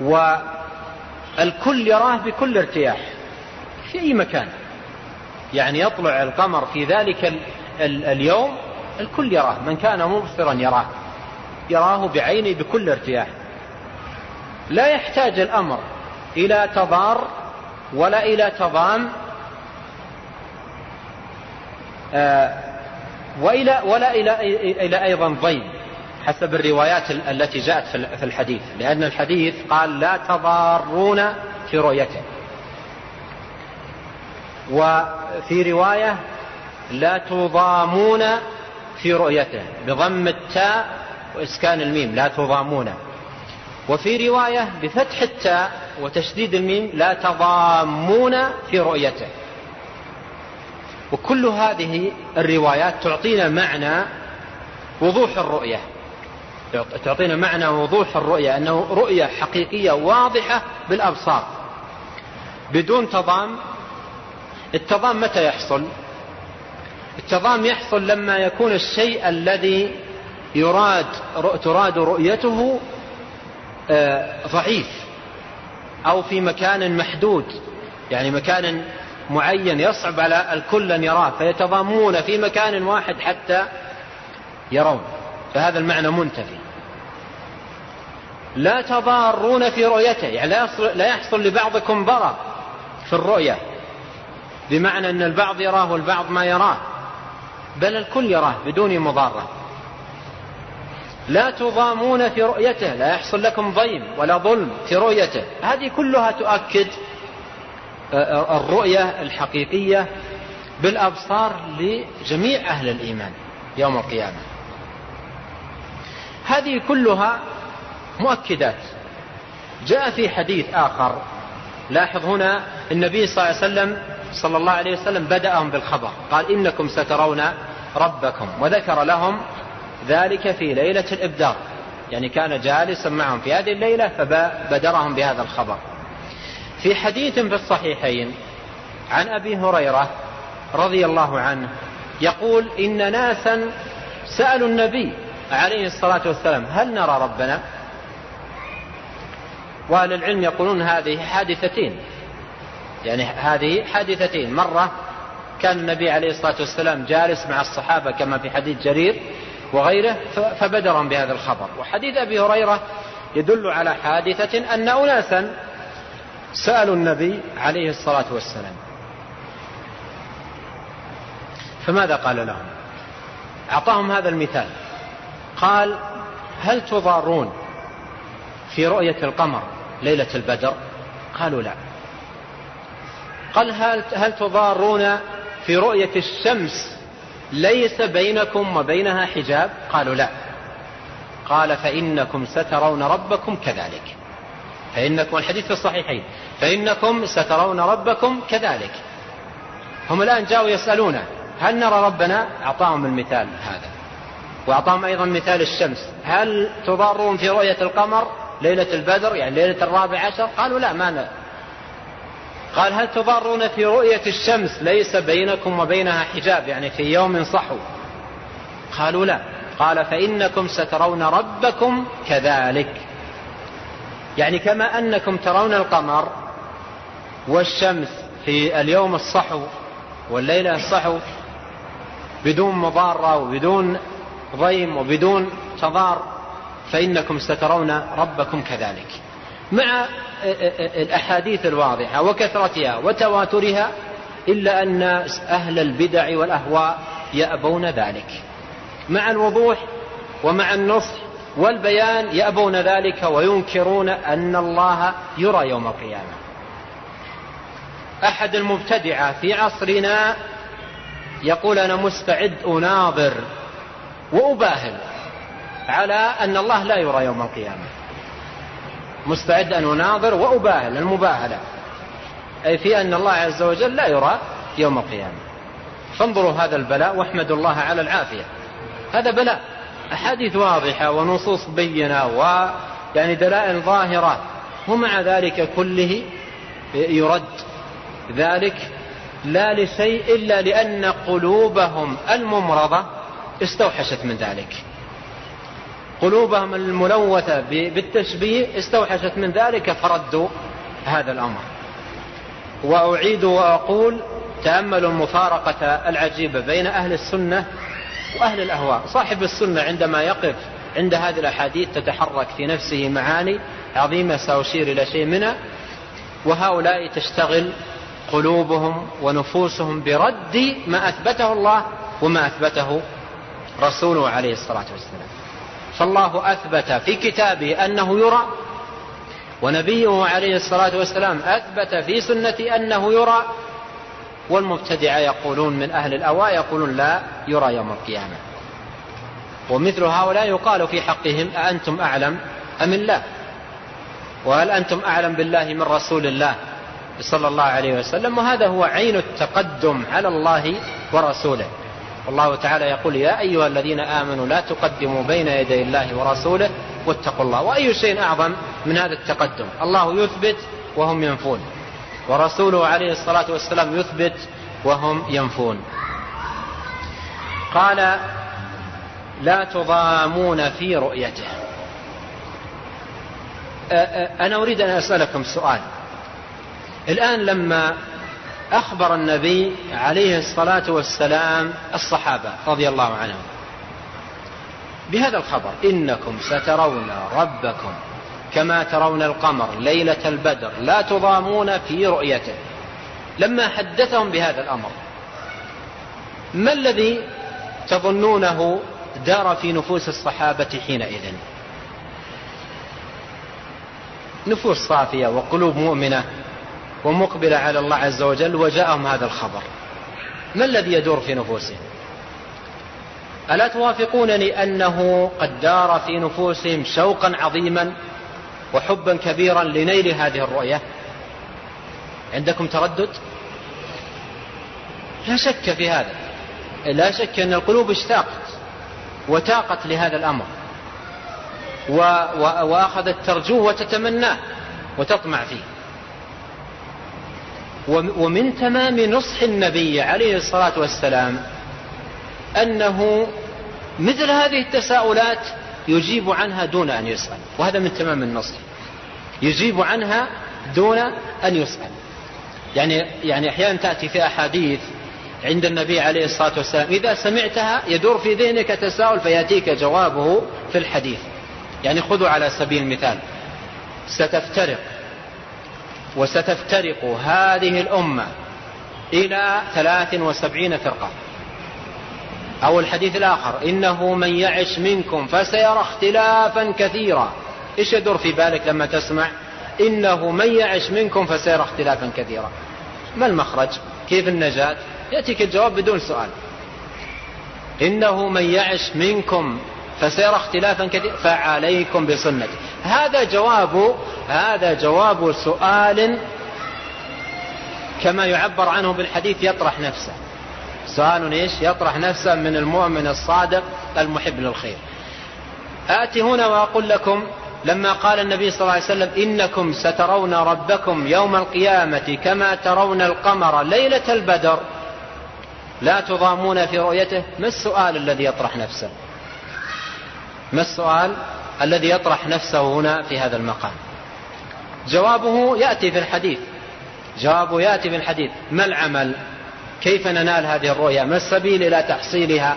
والكل يراه بكل ارتياح في أي مكان. يعني يطلع القمر في ذلك ال ال اليوم الكل يراه من كان مبصرا يراه. يراه بعينه بكل ارتياح. لا يحتاج الأمر إلى تضار ولا إلى تضام آه وإلى ولا إلى, إلى أيضا ضيم حسب الروايات التي جاءت في الحديث لأن الحديث قال لا تضارون في رؤيته. وفي رواية لا تضامون في رؤيته بضم التاء وإسكان الميم لا تضامون. وفي رواية بفتح التاء وتشديد الميم لا تضامون في رؤيته. وكل هذه الروايات تعطينا معنى وضوح الرؤية. تعطينا معنى وضوح الرؤية أنه رؤية حقيقية واضحة بالأبصار. بدون تضام التضام متى يحصل؟ التضام يحصل لما يكون الشيء الذي يراد تراد رؤيته آه، ضعيف أو في مكان محدود. يعني مكان معين يصعب على الكل أن يراه فيتضامون في مكان واحد حتى يرون. فهذا المعنى منتفي. لا تضارون في رؤيته يعني لا يحصل لبعضكم ضرر في الرؤية بمعنى أن البعض يراه والبعض ما يراه. بل الكل يراه بدون مضارة. لا تضامون في رؤيته لا يحصل لكم ضيم ولا ظلم في رؤيته. هذه كلها تؤكد الرؤية الحقيقية بالأبصار لجميع أهل الإيمان يوم القيامة. هذه كلها مؤكدات. جاء في حديث آخر. لاحظ هنا النبي صلى الله عليه وسلم صلى الله عليه وسلم بدأهم بالخبر. قال إنكم سترون ربكم. وذكر لهم ذلك في ليلة الإبدار. يعني كان جالسا معهم في هذه الليلة فبدرهم بهذا الخبر. في حديث في الصحيحين عن أبي هريرة رضي الله عنه يقول إن ناسا سألوا النبي عليه الصلاة والسلام هل نرى ربنا؟ وأهل العلم يقولون هذه حادثتين يعني هذه حادثتين. مرة كان النبي عليه الصلاة والسلام جالس مع الصحابة كما في حديث جرير وغيره فبدرهم بهذا الخبر. وحديث أبي هريرة يدل على حادثة أن أناسا سألوا النبي عليه الصلاة والسلام. فماذا قال لهم؟ أعطاهم هذا المثال. قال هل تضارون في رؤية القمر ليلة البدر؟ قالوا لا. قال هل, هل تضارون في رؤية الشمس ليس بينكم وبينها حجاب؟ قالوا لا. قال فإنكم سترون ربكم كذلك. فإنكم الحديث في الصحيحين. فإنكم سترون ربكم كذلك. هم الآن جاءوا يسألونه هل نرى ربنا؟ أعطاهم المثال هذا. وأعطاهم أيضا مثال الشمس. هل تضارون في رؤية القمر ليلة البدر؟ يعني ليلة الرابع عشر؟ قالوا لا ما قال هل تضارون في رؤية الشمس؟ ليس بينكم وبينها حجاب يعني في يوم صحو. قالوا لا. قال فإنكم سترون ربكم كذلك. يعني كما أنكم ترون القمر والشمس في اليوم الصحو والليلة الصحو بدون مضارة وبدون ضيم وبدون تضار فإنكم سترون ربكم كذلك. مع الأحاديث الواضحة وكثرتها وتواترها إلا أن أهل البدع والأهواء يأبون ذلك. مع الوضوح ومع النصح والبيان يأبون ذلك وينكرون أن الله يرى يوم القيامة. أحد المبتدعة في عصرنا يقول أنا مستعد أناظر وأباهل على أن الله لا يرى يوم القيامة. مستعد أن أناظر وأباهل المباهلة. أي في أن الله عز وجل لا يرى يوم القيامة. فانظروا هذا البلاء واحمدوا الله على العافية. هذا بلاء. أحاديث واضحة ونصوص بينة ويعني دلائل ظاهرة ومع ذلك كله يرد. ذلك لا لشيء إلا لأن قلوبهم الممرضة استوحشت من ذلك. قلوبهم الملوثة بالتشبيه استوحشت من ذلك فردوا هذا الأمر. وأعيد وأقول تأملوا المفارقة العجيبة بين أهل السنة وأهل الأهواء. صاحب السنة عندما يقف عند هذه الأحاديث تتحرك في نفسه معاني عظيمة سأشير إلى شيء منها وهؤلاء تشتغل قلوبهم ونفوسهم برد ما أثبته الله وما أثبته رسوله عليه الصلاة والسلام. فالله أثبت في كتابه أنه يرى ونبيه عليه الصلاة والسلام أثبت في سنة أنه يرى والمبتدعة يقولون من أهل الأواء يقولون لا يرى يوم القيامة. ومثل هؤلاء يقال في حقهم أأنتم أعلم أم الله؟ وهل أنتم أعلم بالله من رسول الله صلى الله عليه وسلم؟ وهذا هو عين التقدم على الله ورسوله. والله تعالى يقول يا أيها الذين آمنوا لا تقدموا بين يدي الله ورسوله واتقوا الله. وأي شيء أعظم من هذا التقدم؟ الله يثبت وهم ينفون. ورسوله عليه الصلاة والسلام يثبت وهم ينفون. قال لا تضامون في رؤيته. أنا أريد أن أسألكم سؤال. الآن لما أخبر النبي عليه الصلاة والسلام الصحابة رضي الله عنهم بهذا الخبر إنكم سترون ربكم. كما ترون القمر ليلة البدر لا تضامون في رؤيته. لما حدثهم بهذا الأمر ما الذي تظنونه دار في نفوس الصحابة حينئذ؟ نفوس صافية وقلوب مؤمنة ومقبلة على الله عز وجل وجاءهم هذا الخبر. ما الذي يدور في نفوسهم؟ ألا توافقونني أنه قد دار في نفوسهم شوقا عظيما وحبا كبيرا لنيل هذه الرؤية. عندكم تردد؟ لا شك في هذا. لا شك أن القلوب اشتاقت وتاقت لهذا الأمر و و وأخذت ترجوه وتتمناه وتطمع فيه. ومن تمام نصح النبي عليه الصلاة والسلام أنه مثل هذه التساؤلات يجيب عنها دون أن يسأل. وهذا من تمام النصح يجيب عنها دون أن يسأل. يعني يعني أحيانا تأتي في أحاديث عند النبي عليه الصلاة والسلام إذا سمعتها يدور في ذهنك تساؤل فيأتيك جوابه في الحديث. يعني خذوا على سبيل المثال. ستفترق وستفترق هذه الأمة إلى ثلاث وسبعين فرقة. أو الحديث الآخر إنه من يعش منكم فسيرى اختلافا كثيرا. إيش يدور في بالك لما تسمع؟ إنه من يعش منكم فسيرى اختلافا كثيرا. ما المخرج؟ كيف النجاة؟ يأتيك الجواب بدون سؤال. إنه من يعش منكم فسيرى اختلافا كثيرا فعليكم بسنتي. هذا جواب هذا جواب سؤال كما يعبر عنه بالحديث يطرح نفسه. سؤال إيش يطرح نفسه من المؤمن الصادق المحب للخير. آتي هنا وأقول لكم لما قال النبي صلى الله عليه وسلم إنكم سترون ربكم يوم القيامة كما ترون القمر ليلة البدر. لا تضامون في رؤيته. ما السؤال الذي يطرح نفسه؟ ما السؤال الذي يطرح نفسه هنا في هذا المقام؟ جوابه يأتي في الحديث. جوابه يأتي في الحديث. ما العمل؟ كيف ننال هذه الرؤيا ما السبيل إلى تحصيلها؟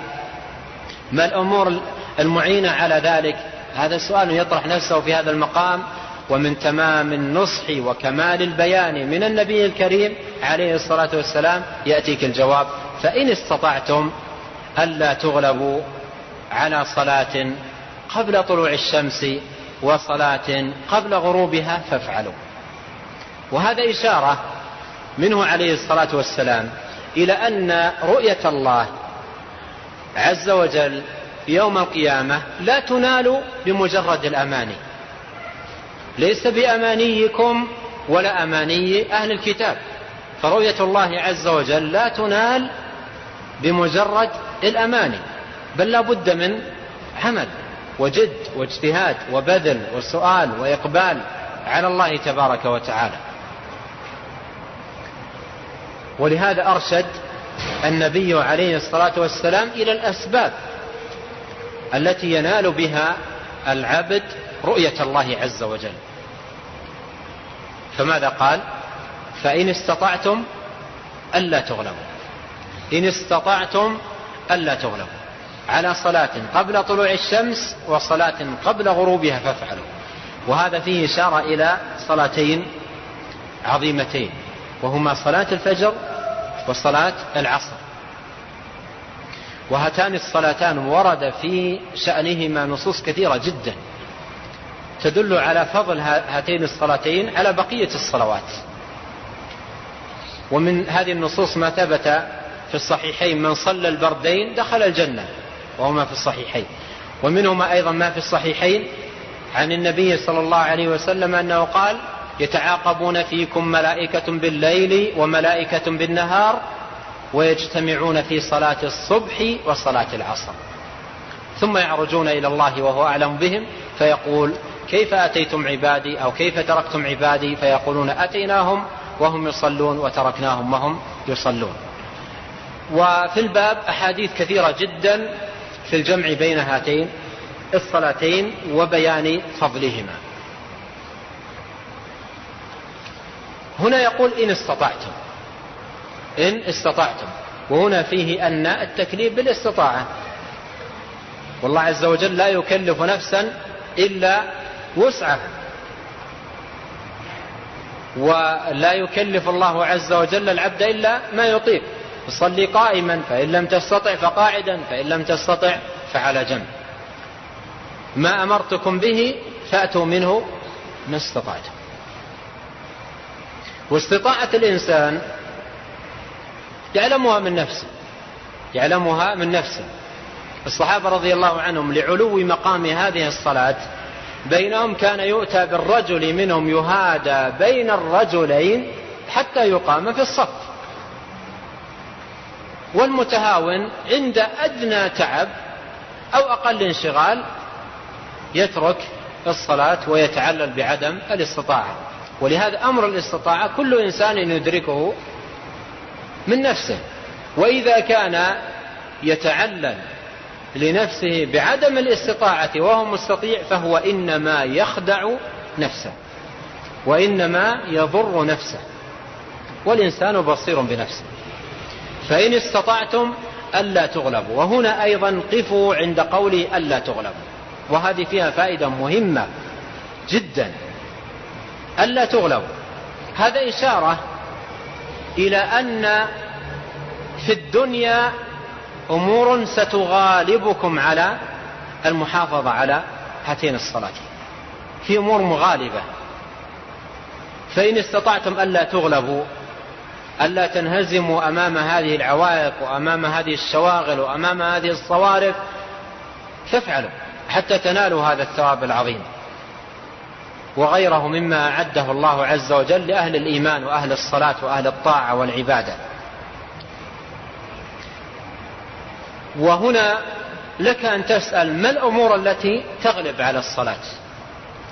ما الأمور المعينة على ذلك؟ هذا السؤال يطرح نفسه في هذا المقام. ومن تمام النصح وكمال البيان من النبي الكريم عليه الصلاة والسلام يأتيك الجواب. فإن استطعتم ألا تغلبوا على صلاة قبل طلوع الشمس وصلاة قبل غروبها فافعلوا. وهذا إشارة منه عليه الصلاة والسلام. إلى أن رؤية الله عز وجل يوم القيامة لا تنال بمجرد الأماني. ليس بأمانيكم ولا أماني أهل الكتاب. فرؤية الله عز وجل لا تنال بمجرد الأماني. بل لا بد من عمل وجد واجتهاد وبذل وسؤال وإقبال على الله تبارك وتعالى. ولهذا أرشد النبي عليه الصلاة والسلام إلى الأسباب التي ينال بها العبد رؤية الله عز وجل. فماذا قال؟ فإن استطعتم ألا تغلبوا. إن استطعتم ألا تغلبوا. على صلاة قبل طلوع الشمس وصلاة قبل غروبها فافعلوا. وهذا فيه إشارة إلى صلاتين عظيمتين. وهما صلاة الفجر وصلاة العصر. وهاتان الصلاتان ورد في شأنهما نصوص كثيرة جدا تدل على فضل هاتين الصلاتين على بقية الصلوات. ومن هذه النصوص ما ثبت في الصحيحين من صلى البردين دخل الجنة وهما في الصحيحين. ومنهما أيضا ما في الصحيحين عن النبي صلى الله عليه وسلم أنه قال يتعاقبون فيكم ملائكة بالليل وملائكة بالنهار ويجتمعون في صلاة الصبح وصلاة العصر. ثم يعرجون إلى الله وهو أعلم بهم فيقول كيف أتيتم عبادي؟ أو كيف تركتم عبادي؟ فيقولون أتيناهم وهم يصلون وتركناهم وهم يصلون. وفي الباب أحاديث كثيرة جدا في الجمع بين هاتين الصلاتين وبيان فضلهما. هنا يقول إن استطعتم. إن استطعتم. وهنا فيه أن التكليف بالاستطاعة. والله عز وجل لا يكلف نفسا إلا وسعها. ولا يكلف الله عز وجل العبد إلا ما يطيق. صلي قائما فإن لم تستطع فقاعدا فإن لم تستطع فعلى جنب. ما أمرتكم به فأتوا منه ما استطعتم. واستطاعة الإنسان يعلمها من نفسه يعلمها من نفسه. الصحابة رضي الله عنهم لعلو مقام هذه الصلاة بينهم كان يؤتى بالرجل منهم يهادى بين الرجلين حتى يقام في الصف. والمتهاون عند أدنى تعب أو أقل انشغال يترك الصلاة ويتعلل بعدم الاستطاعة. ولهذا أمر الاستطاعة كل إنسان يدركه من نفسه. وإذا كان يتعلل لنفسه بعدم الاستطاعة وهو مستطيع فهو إنما يخدع نفسه وإنما يضر نفسه والإنسان بصير بنفسه. فإن استطعتم ألا تغلبوا. وهنا أيضا قفوا عند قولي ألا تغلبوا. وهذه فيها فائدة مهمة جدا. ألا تغلبوا هذا إشارة إلى أن في الدنيا أمور ستغالبكم على المحافظة على هاتين الصلاتين. في أمور مغالبة. فإن استطعتم ألا تغلبوا ألا تنهزموا أمام هذه العوائق وأمام هذه الشواغل وأمام هذه الصوارف فافعلوا حتى تنالوا هذا الثواب العظيم. وغيره مما أعده الله عز وجل لأهل الإيمان وأهل الصلاة وأهل الطاعة والعبادة. وهنا لك أن تسأل ما الأمور التي تغلب على الصلاة؟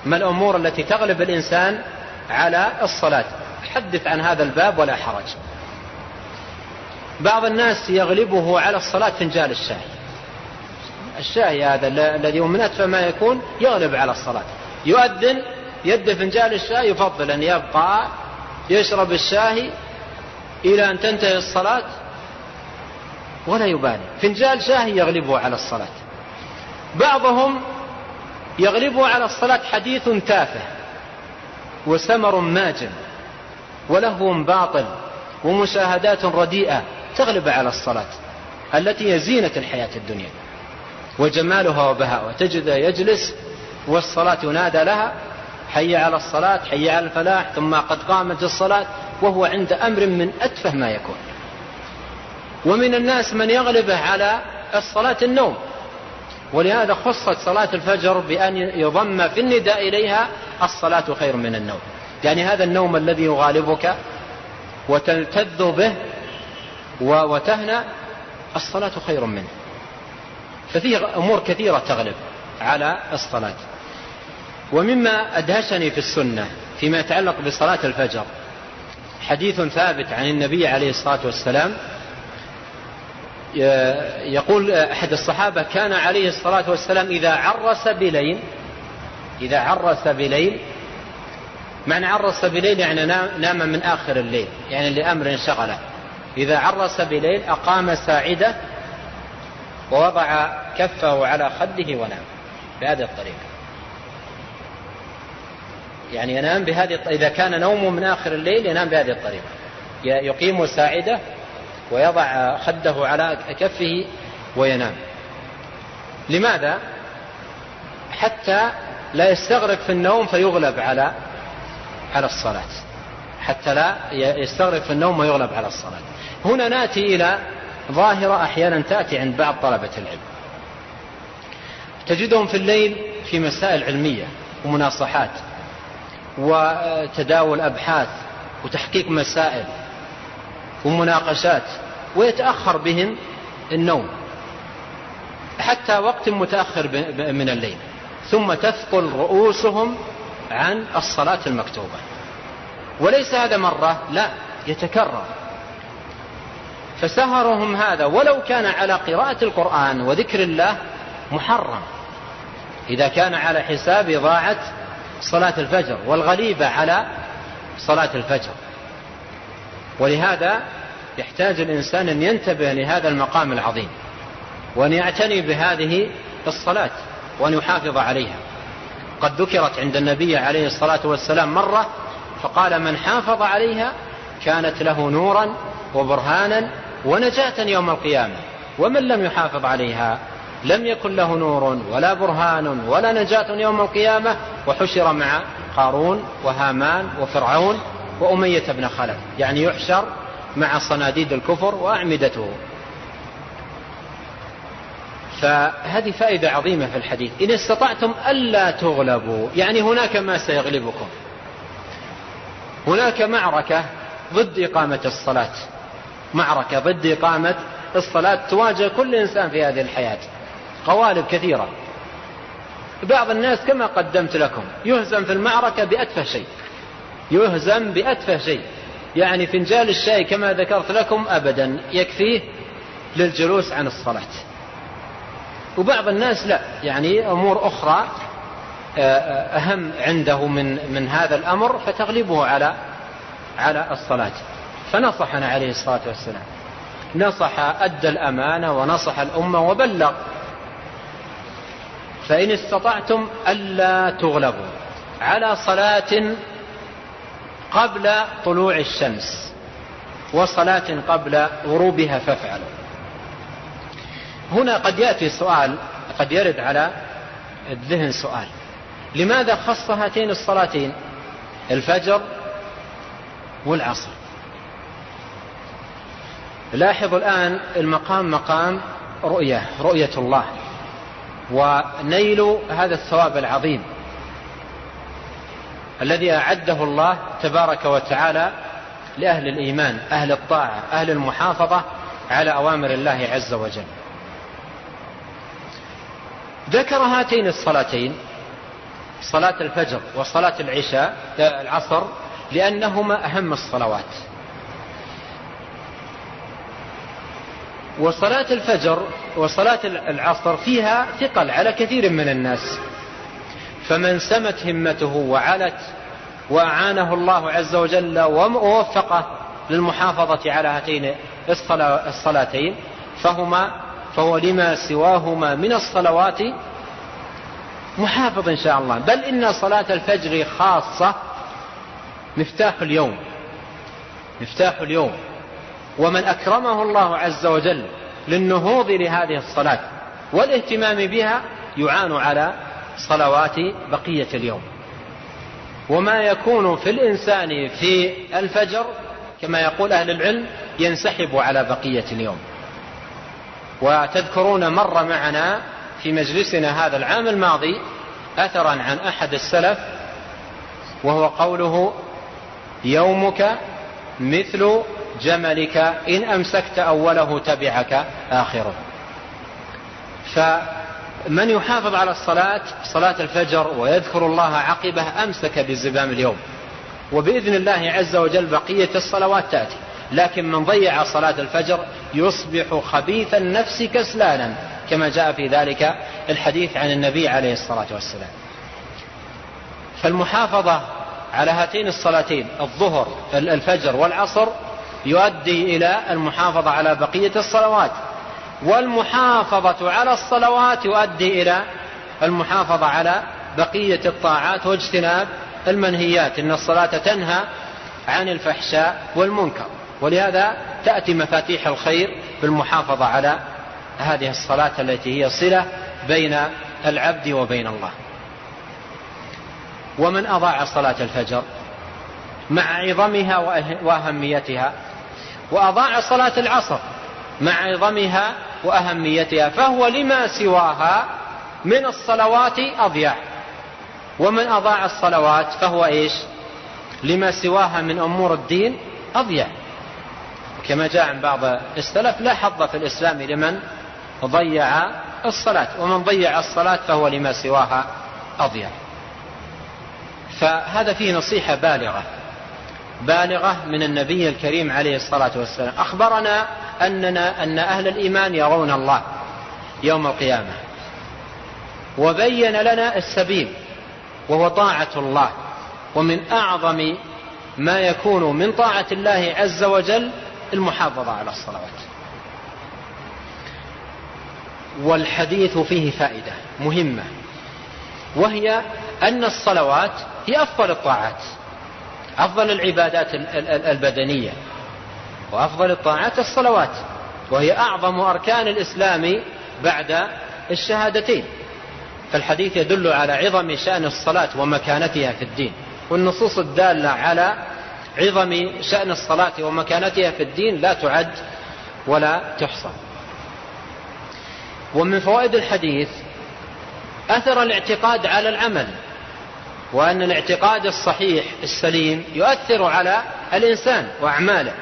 ما الأمور التي تغلب الإنسان على الصلاة؟ حدث عن هذا الباب ولا حرج. بعض الناس يغلبه على الصلاة فنجال الشاي. الشاي هذا الذي هو من أتفى ما يكون يغلب على الصلاة. يؤذن يد فنجال الشاي يفضل أن يبقى يشرب الشاي إلى أن تنتهي الصلاة ولا يبالي. فنجال شاهي يغلبه على الصلاة. بعضهم يغلبه على الصلاة حديث تافه وسمر ماجن ولهو باطل ومشاهدات رديئة تغلب على الصلاة التي هي زينة الحياة الدنيا. وجمالها وبهاءها. تجد يجلس والصلاة ينادى لها حي على الصلاة حي على الفلاح ثم قد قامت الصلاة وهو عند أمر من أتفه ما يكون. ومن الناس من يغلبه على الصلاة النوم. ولهذا خصت صلاة الفجر بأن يضم في النداء إليها الصلاة خير من النوم. يعني هذا النوم الذي يغالبك وتلتذ به وتهنى الصلاة خير منه. ففيه أمور كثيرة تغلب على الصلاة. ومما أدهشني في السنة فيما يتعلق بصلاة الفجر حديث ثابت عن النبي عليه الصلاة والسلام يقول أحد الصحابة كان عليه الصلاة والسلام إذا عرس بليل إذا عرس بليل معنى عرس بليل يعني نام من آخر الليل يعني لأمر شغله. إذا عرس بليل أقام ساعدة ووضع كفه على خده ونام بهذه الطريقة. يعني ينام بهذه إذا كان نومه من آخر الليل ينام بهذه الطريقة. يقيم ساعدة ويضع خده على كفه وينام. لماذا؟ حتى لا يستغرق في النوم فيغلب على على الصلاة. حتى لا يستغرق في النوم ويغلب على الصلاة. هنا نأتي إلى ظاهرة أحيانا تأتي عند بعض طلبة العلم. تجدهم في الليل في مسائل علمية ومناصحات. وتداول أبحاث وتحقيق مسائل ومناقشات ويتأخر بهم النوم حتى وقت متأخر من الليل. ثم تثقل رؤوسهم عن الصلاة المكتوبة. وليس هذا مرة لا يتكرر. فسهرهم هذا ولو كان على قراءة القرآن وذكر الله محرم. إذا كان على حساب إضاعة صلاة الفجر والغليبة على صلاة الفجر. ولهذا يحتاج الإنسان أن ينتبه لهذا المقام العظيم وأن يعتني بهذه الصلاة وأن يحافظ عليها. قد ذكرت عند النبي عليه الصلاة والسلام مرة فقال من حافظ عليها كانت له نورا وبرهانا ونجاة يوم القيامة ومن لم يحافظ عليها لم يكن له نور ولا برهان ولا نجاة يوم القيامة وحشر مع قارون وهامان وفرعون وأمية بن خلف. يعني يحشر مع صناديد الكفر وأعمدته. فهذه فائدة عظيمة في الحديث. إن استطعتم ألا تغلبوا يعني هناك ما سيغلبكم. هناك معركة ضد إقامة الصلاة. معركة ضد إقامة الصلاة تواجه كل إنسان في هذه الحياة. قوالب كثيرة. بعض الناس كما قدمت لكم يهزم في المعركة بأتفه شيء. يهزم بأتفه شيء. يعني فنجال الشاي كما ذكرت لكم أبدا يكفيه للجلوس عن الصلاة. وبعض الناس لا يعني أمور أخرى آه، آه، أهم عنده من من هذا الأمر فتغلبه على على الصلاة. فنصحنا عليه الصلاة والسلام. نصح أدى الأمانة ونصح الأمة وبلغ فإن استطعتم ألا تغلبوا على صلاة قبل طلوع الشمس وصلاة قبل غروبها فافعلوا. هنا قد يأتي سؤال قد يرد على الذهن سؤال. لماذا خص هاتين الصلاتين؟ الفجر والعصر. لاحظوا الآن المقام مقام رؤية رؤية الله. ونيل هذا الثواب العظيم الذي أعده الله تبارك وتعالى لأهل الإيمان أهل الطاعة أهل المحافظة على أوامر الله عز وجل. ذكر هاتين الصلاتين صلاة الفجر وصلاة العشاء العصر لأنهما أهم الصلوات. وصلاة الفجر وصلاة العصر فيها ثقل على كثير من الناس. فمن سمت همته وعلت وأعانه الله عز وجل ووفقه للمحافظة على هاتين الصلاتين فهما فهو لما سواهما من الصلوات محافظ إن شاء الله. بل إن صلاة الفجر خاصة مفتاح اليوم. مفتاح اليوم. ومن أكرمه الله عز وجل للنهوض لهذه الصلاة والاهتمام بها يعان على صلوات بقية اليوم. وما يكون في الإنسان في الفجر كما يقول أهل العلم ينسحب على بقية اليوم. وتذكرون مر معنا في مجلسنا هذا العام الماضي أثرا عن أحد السلف وهو قوله يومك مثل جملك إن أمسكت أوله تبعك آخره. فمن يحافظ على الصلاة صلاة الفجر ويذكر الله عقبه أمسك بزبام اليوم. وبإذن الله عز وجل بقية الصلوات تأتي. لكن من ضيع صلاة الفجر يصبح خبيث النفس كسلانا كما جاء في ذلك الحديث عن النبي عليه الصلاة والسلام. فالمحافظة على هاتين الصلاتين الظهر الفجر والعصر يؤدي إلى المحافظة على بقية الصلوات. والمحافظة على الصلوات يؤدي إلى المحافظة على بقية الطاعات واجتناب المنهيات. إن الصلاة تنهى عن الفحشاء والمنكر. ولهذا تأتي مفاتيح الخير بالمحافظة على هذه الصلاة التي هي صلة بين العبد وبين الله. ومن أضاع صلاة الفجر مع عظمها وأهميتها وأضاع صلاة العصر مع عظمها وأهميتها فهو لما سواها من الصلوات أضيع. ومن أضاع الصلوات فهو إيش؟ لما سواها من أمور الدين أضيع. كما جاء عن بعض السلف لا حظ في الإسلام لمن ضيع الصلاة ومن ضيع الصلاة فهو لما سواها أضيع. فهذا فيه نصيحة بالغة. بالغة من النبي الكريم عليه الصلاة والسلام. أخبرنا أننا أن أهل الإيمان يرون الله يوم القيامة. وبين لنا السبيل وهو طاعة الله ومن أعظم ما يكون من طاعة الله عز وجل المحافظة على الصلوات. والحديث فيه فائدة مهمة وهي أن الصلوات هي أفضل الطاعات. أفضل العبادات البدنية وأفضل الطاعات الصلوات وهي أعظم أركان الإسلام بعد الشهادتين. فالحديث يدل على عظم شأن الصلاة ومكانتها في الدين والنصوص الدالة على عظم شأن الصلاة ومكانتها في الدين لا تعد ولا تحصى. ومن فوائد الحديث أثر الاعتقاد على العمل وأن الاعتقاد الصحيح السليم يؤثر على الإنسان وأعماله.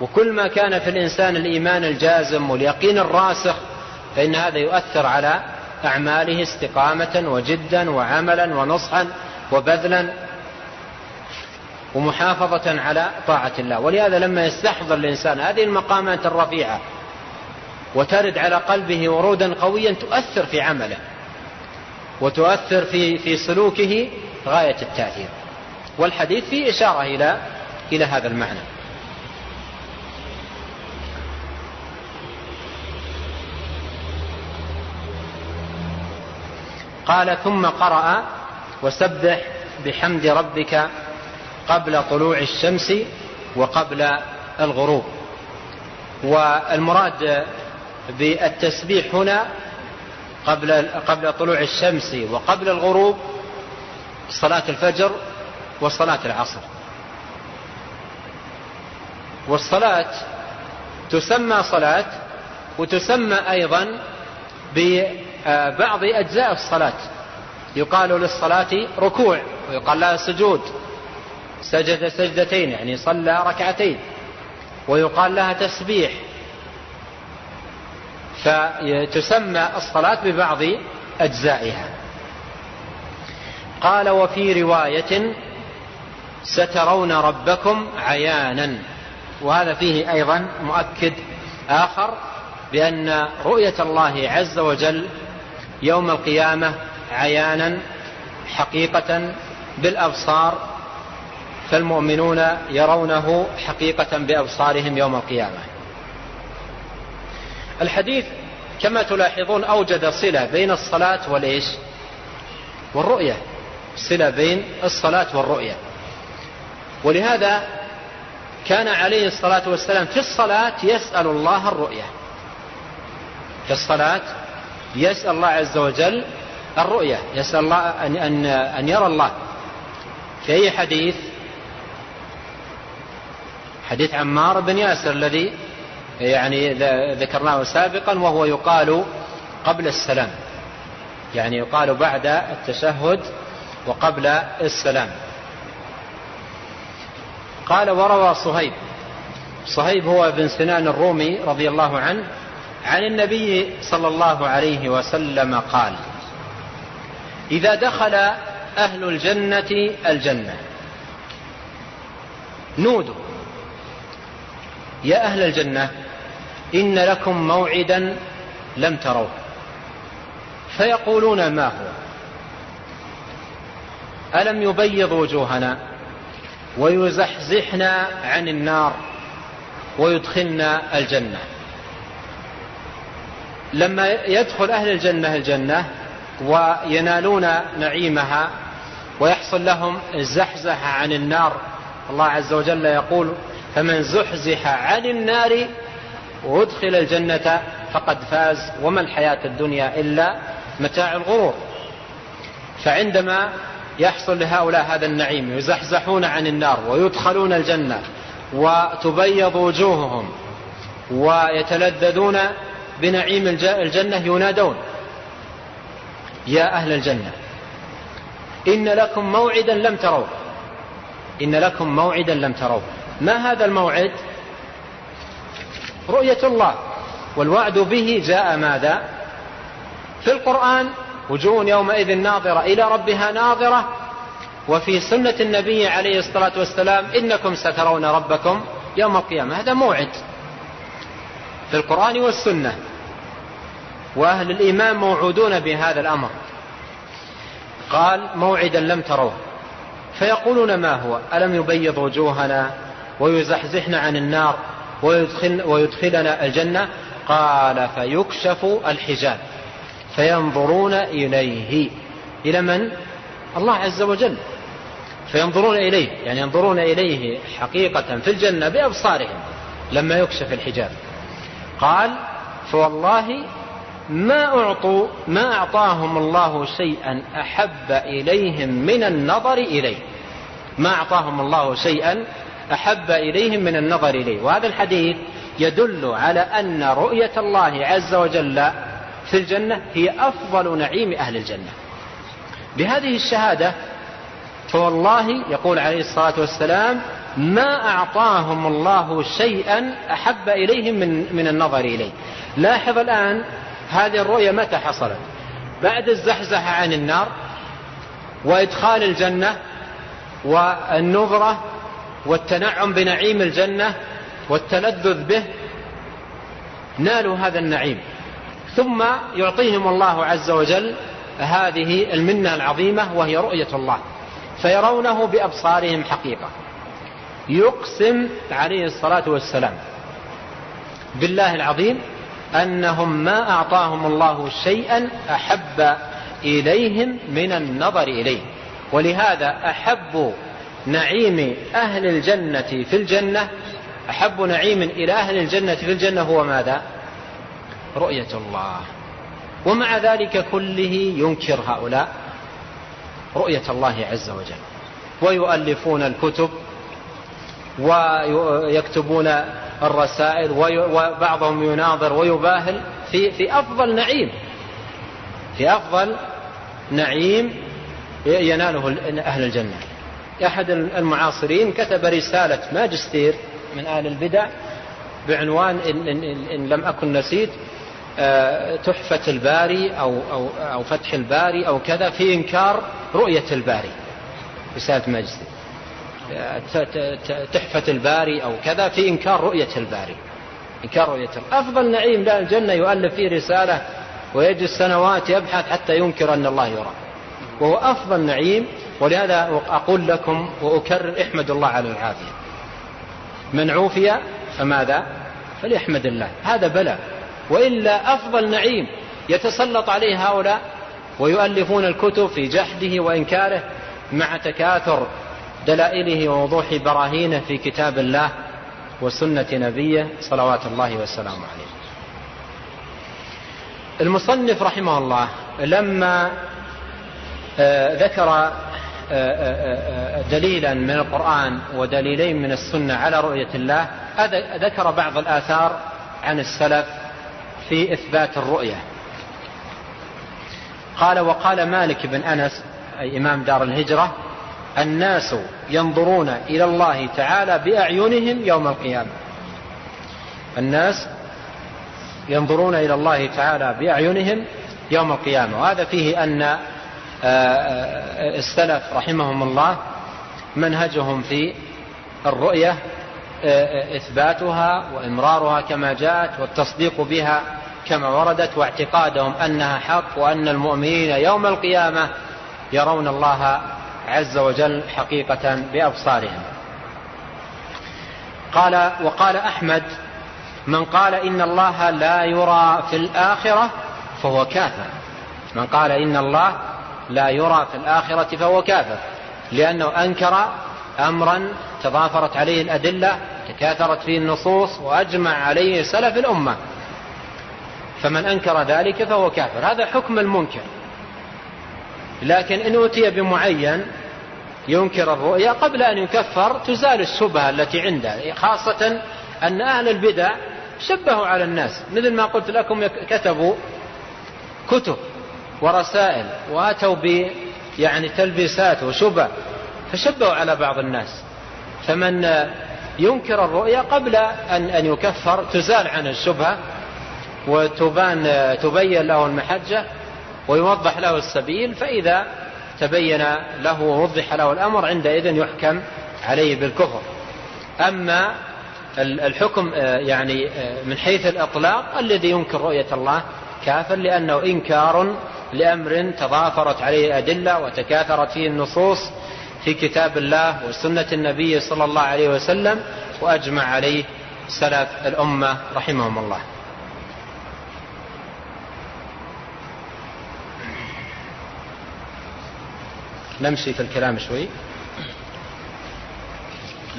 وكل ما كان في الإنسان الإيمان الجازم واليقين الراسخ فإن هذا يؤثر على أعماله استقامة وجدا وعملا ونصحا وبذلا ومحافظة على طاعة الله. ولهذا لما يستحضر الإنسان هذه المقامات الرفيعة وترد على قلبه ورودا قويا تؤثر في عمله. وتؤثر في في سلوكه غاية التأثير. والحديث فيه إشارة إلى إلى هذا المعنى. قال ثم قرأ وسبح بحمد ربك قبل طلوع الشمس وقبل الغروب. والمراد بالتسبيح هنا قبل قبل طلوع الشمس وقبل الغروب صلاة الفجر وصلاة العصر. والصلاة تسمى صلاة وتسمى أيضا ببعض أجزاء الصلاة. يقال للصلاة ركوع ويقال لها سجود سجد سجدتين يعني صلى ركعتين. ويقال لها تسبيح فتسمى الصلاة ببعض أجزائها. قال وفي رواية سترون ربكم عيانا. وهذا فيه أيضا مؤكد آخر بأن رؤية الله عز وجل يوم القيامة عيانا حقيقة بالأبصار فالمؤمنون يرونه حقيقة بأبصارهم يوم القيامة. الحديث كما تلاحظون أوجد صلة بين الصلاة والإيش؟ والرؤية. صلة بين الصلاة والرؤية. ولهذا كان عليه الصلاة والسلام في الصلاة يسأل الله الرؤية. في الصلاة يسأل الله عز وجل الرؤية. يسأل الله أن, أن, أن يرى الله. في أي حديث؟ حديث عمار بن ياسر الذي يعني ذكرناه سابقا وهو يقال قبل السلام. يعني يقال بعد التشهد وقبل السلام. قال وروى صهيب. صهيب هو ابن سنان الرومي رضي الله عنه عن النبي صلى الله عليه وسلم قال إذا دخل أهل الجنة الجنة. نودوا يا أهل الجنة إن لكم موعدا لم تروه. فيقولون ما هو؟ ألم يبيض وجوهنا ويزحزحنا عن النار ويدخلنا الجنة؟ لما يدخل أهل الجنة الجنة وينالون نعيمها ويحصل لهم الزحزحة عن النار الله عز وجل يقول فمن زحزح عن النار وادخل الجنة فقد فاز وما الحياة الدنيا إلا متاع الغرور. فعندما يحصل لهؤلاء هذا النعيم يزحزحون عن النار ويدخلون الجنة وتبيض وجوههم ويتلذذون بنعيم الجنة ينادون يا أهل الجنة إن لكم موعدا لم تروا إن لكم موعدا لم تروا ما هذا الموعد؟ رؤية الله. والوعد به جاء ماذا؟ في القرآن وجوه يومئذ ناظرة إلى ربها ناظرة. وفي سنة النبي عليه الصلاة والسلام إنكم سترون ربكم يوم القيامة. هذا موعد في القرآن والسنة. وأهل الإيمان موعودون بهذا الأمر. قال موعدا لم تروه. فيقولون ما هو؟ ألم يبيض وجوهنا ويزحزحنا عن النار؟ ويدخل ويدخلنا الجنة. قال فيكشف الحجاب. فينظرون إليه. إلى من؟ الله عز وجل. فينظرون إليه. يعني ينظرون إليه حقيقة في الجنة بأبصارهم لما يكشف الحجاب. قال فوالله ما أعطوا ما أعطاهم الله شيئا أحب إليهم من النظر إليه. ما أعطاهم الله شيئا أحب إليهم من النظر إليه. وهذا الحديث يدل على أن رؤية الله عز وجل في الجنة هي أفضل نعيم أهل الجنة. بهذه الشهادة فوالله يقول عليه الصلاة والسلام ما أعطاهم الله شيئا أحب إليهم من, من النظر إليه. لاحظ الآن هذه الرؤية متى حصلت؟ بعد الزحزحة عن النار وإدخال الجنة والنظرة والتنعم بنعيم الجنة والتلذذ به نالوا هذا النعيم. ثم يعطيهم الله عز وجل هذه المنة العظيمة وهي رؤية الله فيرونه بأبصارهم حقيقة. يقسم عليه الصلاة والسلام بالله العظيم أنهم ما أعطاهم الله شيئا أحب إليهم من النظر إليه ولهذا أحب نعيم أهل الجنة في الجنة أحب نعيم إلى أهل الجنة في الجنة هو ماذا؟ رؤية الله. ومع ذلك كله ينكر هؤلاء رؤية الله عز وجل. ويؤلفون الكتب ويكتبون الرسائل وبعضهم يناظر ويباهل في في أفضل نعيم. في أفضل نعيم يناله أهل الجنة. أحد المعاصرين كتب رسالة ماجستير من أهل البدع بعنوان إن, إن, إن لم أكن نسيت آه، تحفة الباري أو, أو, أو فتح الباري أو كذا في إنكار رؤية الباري رسالة ماجستير. تحفة الباري أو كذا في إنكار رؤية الباري. إنكار رؤية أفضل نعيم لا الجنة يؤلف فيه رسالة ويجلس سنوات يبحث حتى ينكر أن الله يرى. وهو أفضل نعيم ولهذا أقول لكم وأكرر احمد الله على العافية. من عوفي فماذا؟ فليحمد الله. هذا بلاء وإلا أفضل نعيم يتسلط عليه هؤلاء ويؤلفون الكتب في جحده وإنكاره مع تكاثر دلائله ووضوح براهينه في كتاب الله وسنة نبيه صلوات الله والسلام عليه. المصنف رحمه الله لما آه، ذكر دليلا من القرآن ودليلين من السنة على رؤية الله ذكر بعض الآثار عن السلف في إثبات الرؤية. قال وقال مالك بن أنس أي إمام دار الهجرة الناس ينظرون إلى الله تعالى بأعينهم يوم القيامة. الناس ينظرون إلى الله تعالى بأعينهم يوم القيامة. وهذا فيه أن آه، آه، السلف رحمهم الله منهجهم في الرؤية آه، إثباتها وإمرارها كما جاءت والتصديق بها كما وردت واعتقادهم أنها حق وأن المؤمنين يوم القيامة يرون الله عز وجل حقيقة بأبصارهم. قال وقال أحمد من قال إن الله لا يرى في الآخرة فهو كافر من قال إن الله لا يرى في الآخرة فهو كافر لأنه أنكر أمرا تضافرت عليه الأدلة تكاثرت فيه النصوص وأجمع عليه سلف الأمة. فمن أنكر ذلك فهو كافر. هذا حكم المنكر. لكن إن أتي بمعين ينكر الرؤيا قبل أن يكفر تزال الشبهة التي عنده خاصة أن أهل البدع شبهوا على الناس. مثل ما قلت لكم كتبوا كتب. ورسائل وأتوا ب يعني تلبيسات وشبه فشبهوا على بعض الناس. فمن ينكر الرؤيا قبل أن أن يكفر تزال عنه الشبهة وتبان تبين له المحجة ويوضح له السبيل فإذا تبين له ووضح له الأمر عندئذ يحكم عليه بالكفر. أما الحكم يعني من حيث الإطلاق الذي ينكر رؤية الله كافر لأنه إنكار لأمر تضافرت عليه أدلة وتكاثرت فيه النصوص في كتاب الله وسنة النبي صلى الله عليه وسلم وأجمع عليه سلف الأمة رحمهم الله. نمشي في الكلام شوي.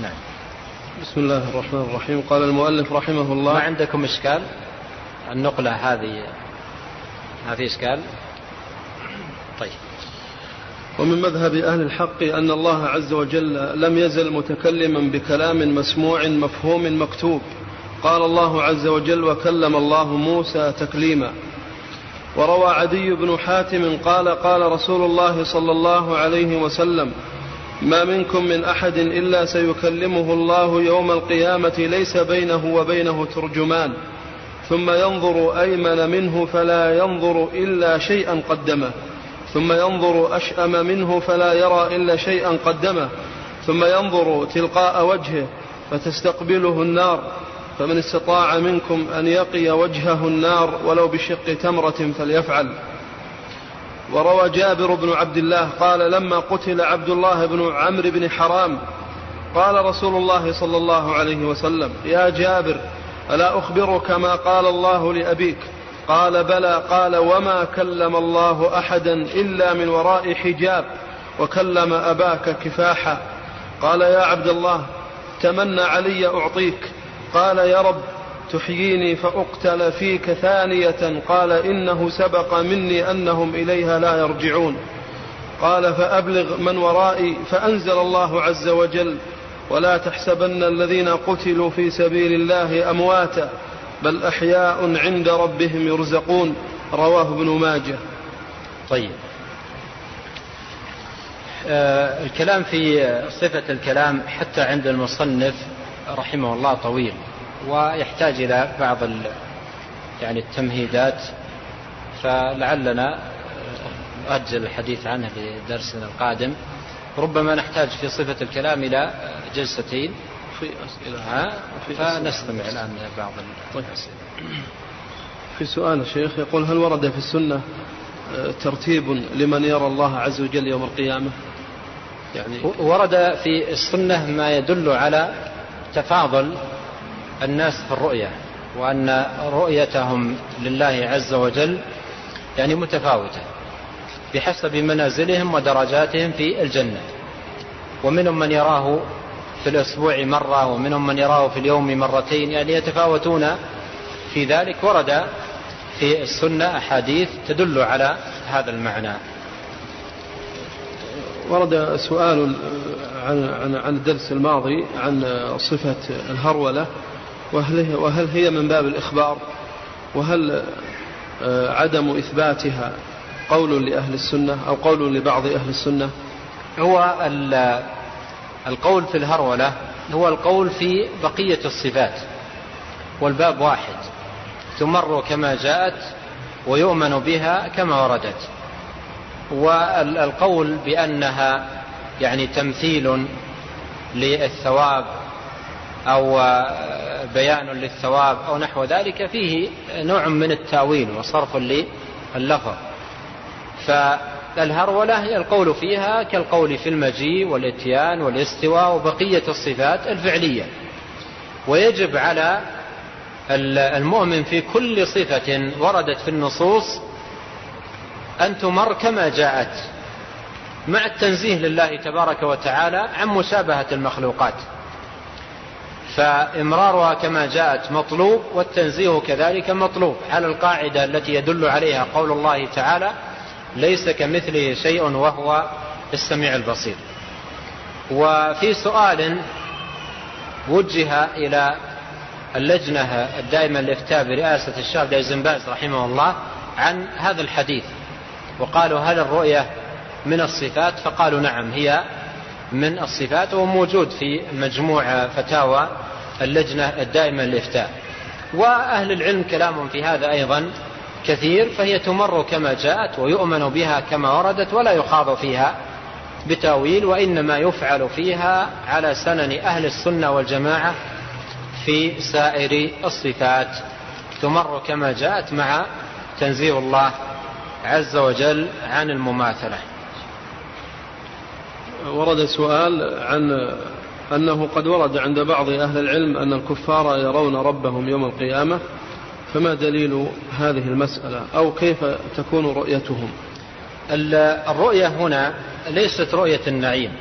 نعم. بسم الله الرحمن الرحيم. قال المؤلف رحمه الله ما عندكم إشكال؟ النقلة هذه ما في إشكال؟ ومن مذهب أهل الحق أن الله عز وجل لم يزل متكلما بكلام مسموع مفهوم مكتوب. قال الله عز وجل وكلم الله موسى تكليما وروى عدي بن حاتم قال قال رسول الله صلى الله عليه وسلم ما منكم من أحد إلا سيكلمه الله يوم القيامة ليس بينه وبينه ترجمان. ثم ينظر أيمن منه فلا ينظر إلا شيئا قدمه ثم ينظر أشأم منه فلا يرى إلا شيئا قدمه. ثم ينظر تلقاء وجهه فتستقبله النار. فمن استطاع منكم أن يقي وجهه النار ولو بشق تمرة فليفعل. وروى جابر بن عبد الله قال لما قتل عبد الله بن عمرو بن حرام قال رسول الله صلى الله عليه وسلم يا جابر ألا أخبرك ما قال الله لأبيك؟ قال بلى قال وما كلم الله أحدا إلا من وراء حجاب وكلم أباك كفاحا قال يا عبد الله تمنى علي أعطيك. قال يا رب تحييني فأقتل فيك ثانية. قال إنه سبق مني أنهم إليها لا يرجعون. قال فأبلغ من ورائي فأنزل الله عز وجل ولا تحسبن الذين قتلوا في سبيل الله أمواتا. بل أحياء عند ربهم يرزقون رواه ابن ماجه. طيب. آه الكلام في صفة الكلام حتى عند المصنف رحمه الله طويل ويحتاج إلى بعض يعني التمهيدات فلعلنا نؤجل الحديث عنه لدرسنا القادم. ربما نحتاج في صفة الكلام إلى جلستين. في أسئلة. فنستمع الآن بعض الأسئلة. في سؤال الشيخ يقول هل ورد في السنة آه، ترتيب لمن يرى الله عز وجل يوم القيامة؟ يعني ورد في السنة ما يدل على تفاضل الناس في الرؤية وأن رؤيتهم لله عز وجل يعني متفاوتة بحسب منازلهم ودرجاتهم في الجنة. ومنهم من يراه في الأسبوع مرة ومنهم من يراه في اليوم مرتين يعني يتفاوتون في ذلك. ورد في السنة أحاديث تدل على هذا المعنى. ورد سؤال عن عن عن الدرس الماضي عن صفة الهرولة وهل وهل هي من باب الإخبار؟ وهل عدم إثباتها قول لأهل السنة أو قول لبعض أهل السنة؟ هو القول في الهرولة هو القول في بقية الصفات والباب واحد تمر كما جاءت ويؤمن بها كما وردت. والقول بأنها يعني تمثيل للثواب أو بيان للثواب أو نحو ذلك فيه نوع من التأويل وصرف لللفظ فالهرولة القول فيها كالقول في المجيء والإتيان والاستواء وبقية الصفات الفعلية. ويجب على المؤمن في كل صفة وردت في النصوص أن تمر كما جاءت مع التنزيه لله تبارك وتعالى عن مشابهة المخلوقات. فإمرارها كما جاءت مطلوب والتنزيه كذلك مطلوب. على القاعدة التي يدل عليها قول الله تعالى ليس كمثله شيء وهو السميع البصير. وفي سؤال وجه إلى اللجنة الدائمة للإفتاء برئاسة الشيخ عبد باز رحمه الله عن هذا الحديث. وقالوا هل الرؤية من الصفات؟ فقالوا نعم هي من الصفات وموجود في مجموع فتاوى اللجنة الدائمة للإفتاء وأهل العلم كلام في هذا أيضا كثير فهي تمر كما جاءت ويؤمن بها كما وردت ولا يخاض فيها بتأويل وإنما يفعل فيها على سنن أهل السنة والجماعة في سائر الصفات. تمر كما جاءت مع تنزيه الله عز وجل عن المماثلة. ورد سؤال عن أنه قد ورد عند بعض أهل العلم أن الكفار يرون ربهم يوم القيامة. فما دليل هذه المسألة؟ أو كيف تكون رؤيتهم؟ الرؤية هنا ليست رؤية النعيم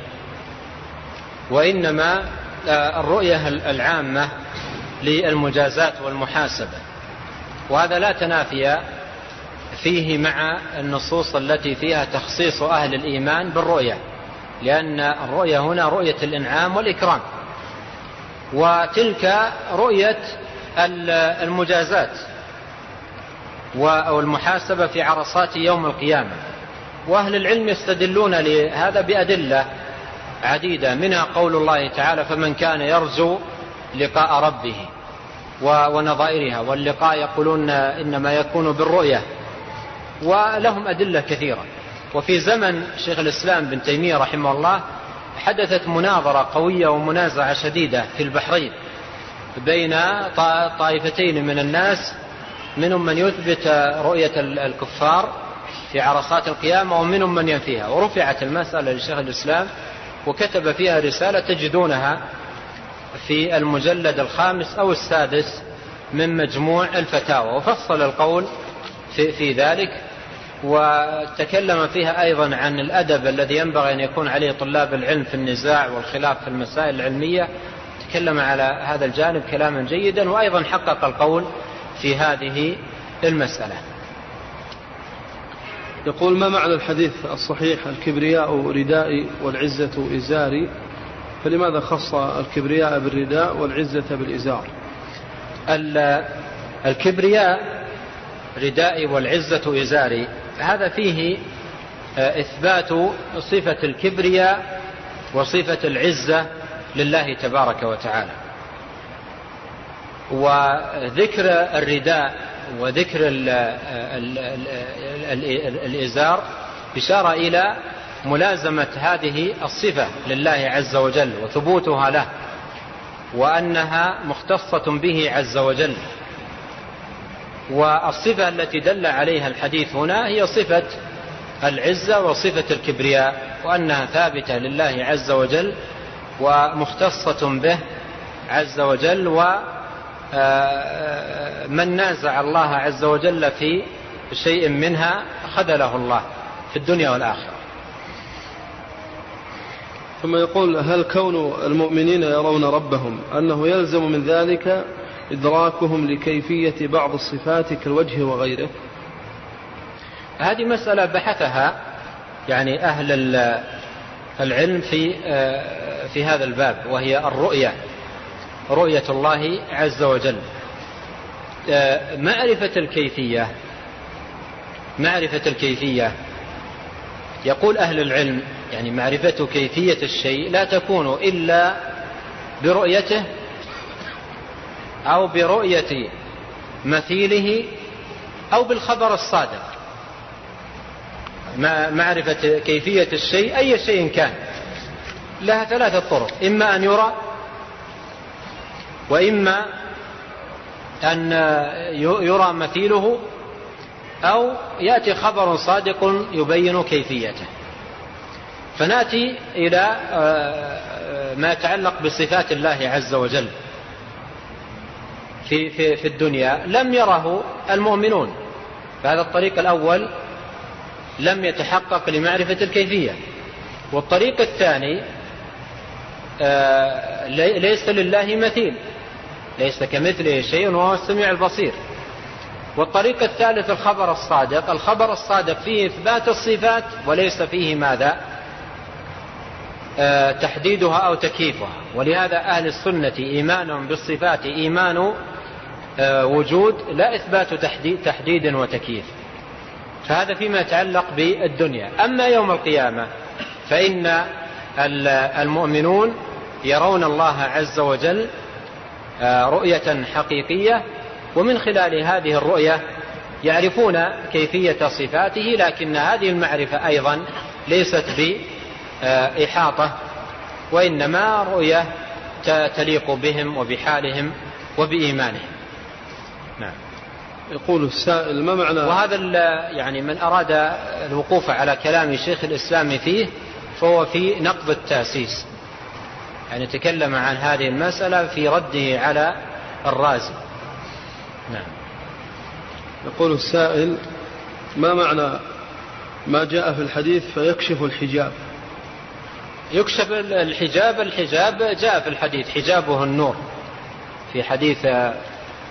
وإنما آه، الرؤية العامة للمجازات والمحاسبة وهذا لا تنافي فيه مع النصوص التي فيها تخصيص أهل الإيمان بالرؤية لأن الرؤية هنا رؤية الإنعام والإكرام وتلك رؤية المجازات أو المحاسبة في عرصات يوم القيامة. وأهل العلم يستدلون لهذا بأدلة عديدة. منها قول الله تعالى فمن كان يرجو لقاء ربه ونظائرها واللقاء يقولون إنما يكون بالرؤية. ولهم أدلة كثيرة. وفي زمن شيخ الإسلام بن تيمية رحمه الله حدثت مناظرة قوية ومنازعة شديدة في البحرين. بين طائفتين من الناس منهم من يثبت رؤية الكفار في عرصات القيامة ومنهم من ينفيها. ورفعت المسألة لشيخ الإسلام وكتب فيها رسالة تجدونها في المجلد الخامس أو السادس من مجموع الفتاوى. وفصل القول في, في ذلك وتكلم فيها أيضا عن الأدب الذي ينبغي أن يكون عليه طلاب العلم في النزاع والخلاف في المسائل العلمية تكلم على هذا الجانب كلاما جيدا وأيضا حقق القول في هذه المسألة. يقول ما معنى الحديث الصحيح الكبرياء ردائي والعزة إزاري فلماذا خص الكبرياء بالرداء والعزة بالإزار؟ الكبرياء ردائي والعزة إزاري هذا فيه آه، إثبات صفة الكبرياء وصفة العزة لله تبارك وتعالى. وذكر الرداء وذكر الإزار إشارة إلى ملازمة هذه الصفة لله عز وجل وثبوتها له وأنها مختصة به عز وجل. والصفة التي دل عليها الحديث هنا هي صفة العزة وصفة الكبرياء وأنها ثابتة لله عز وجل ومختصة به عز وجل ومن آه، نازع الله عز وجل في شيء منها خذله الله في الدنيا والآخرة. ثم يقول هل كون المؤمنين يرون ربهم أنه يلزم من ذلك إدراكهم لكيفية بعض الصفات كالوجه وغيره؟ هذه مسألة بحثها يعني أهل العلم في آه، في هذا الباب وهي الرؤية رؤية الله عز وجل. آه، معرفة الكيفية معرفة الكيفية. يقول أهل العلم يعني معرفة كيفية الشيء لا تكون إلا برؤيته أو برؤية مثيله أو بالخبر الصادق. معرفة كيفية الشيء أي شيء كان. لها ثلاثة طرق. إما أن يرى وإما أن يرى مثيله أو يأتي خبر صادق يبين كيفيته. فنأتي إلى آه، ما يتعلق بصفات الله عز وجل في, في, في الدنيا. لم يره المؤمنون. فهذا الطريق الأول لم يتحقق لمعرفة الكيفية. والطريق الثاني آه، ليس لله مثيل. ليس كمثله شيء وهو السميع البصير. والطريق الثالث الخبر الصادق. الخبر الصادق فيه إثبات الصفات وليس فيه ماذا؟ آه، تحديدها أو تكييفها. ولهذا أهل السنة إيمانهم بالصفات إيمان آه، وجود لا إثبات تحديد, وتكييف. فهذا فيما يتعلق بالدنيا. أما يوم القيامة فإن المؤمنون يرون الله عز وجل آه، رؤية حقيقية ومن خلال هذه الرؤية يعرفون كيفية صفاته لكن هذه المعرفة أيضا ليست بإحاطة وإنما رؤية تليق بهم وبحالهم وبإيمانهم. يقول السائل ما معنى؟ وهذا يعني من أراد الوقوف على كلام شيخ الإسلام فيه فهو في نقض التأسيس. يعني تكلم عن هذه المسألة في رده على الرازي. نعم. يقول السائل ما معنى؟ ما جاء في الحديث فيكشف الحجاب. يكشف الحجاب الحجاب جاء في الحديث حجابه النور. في حديث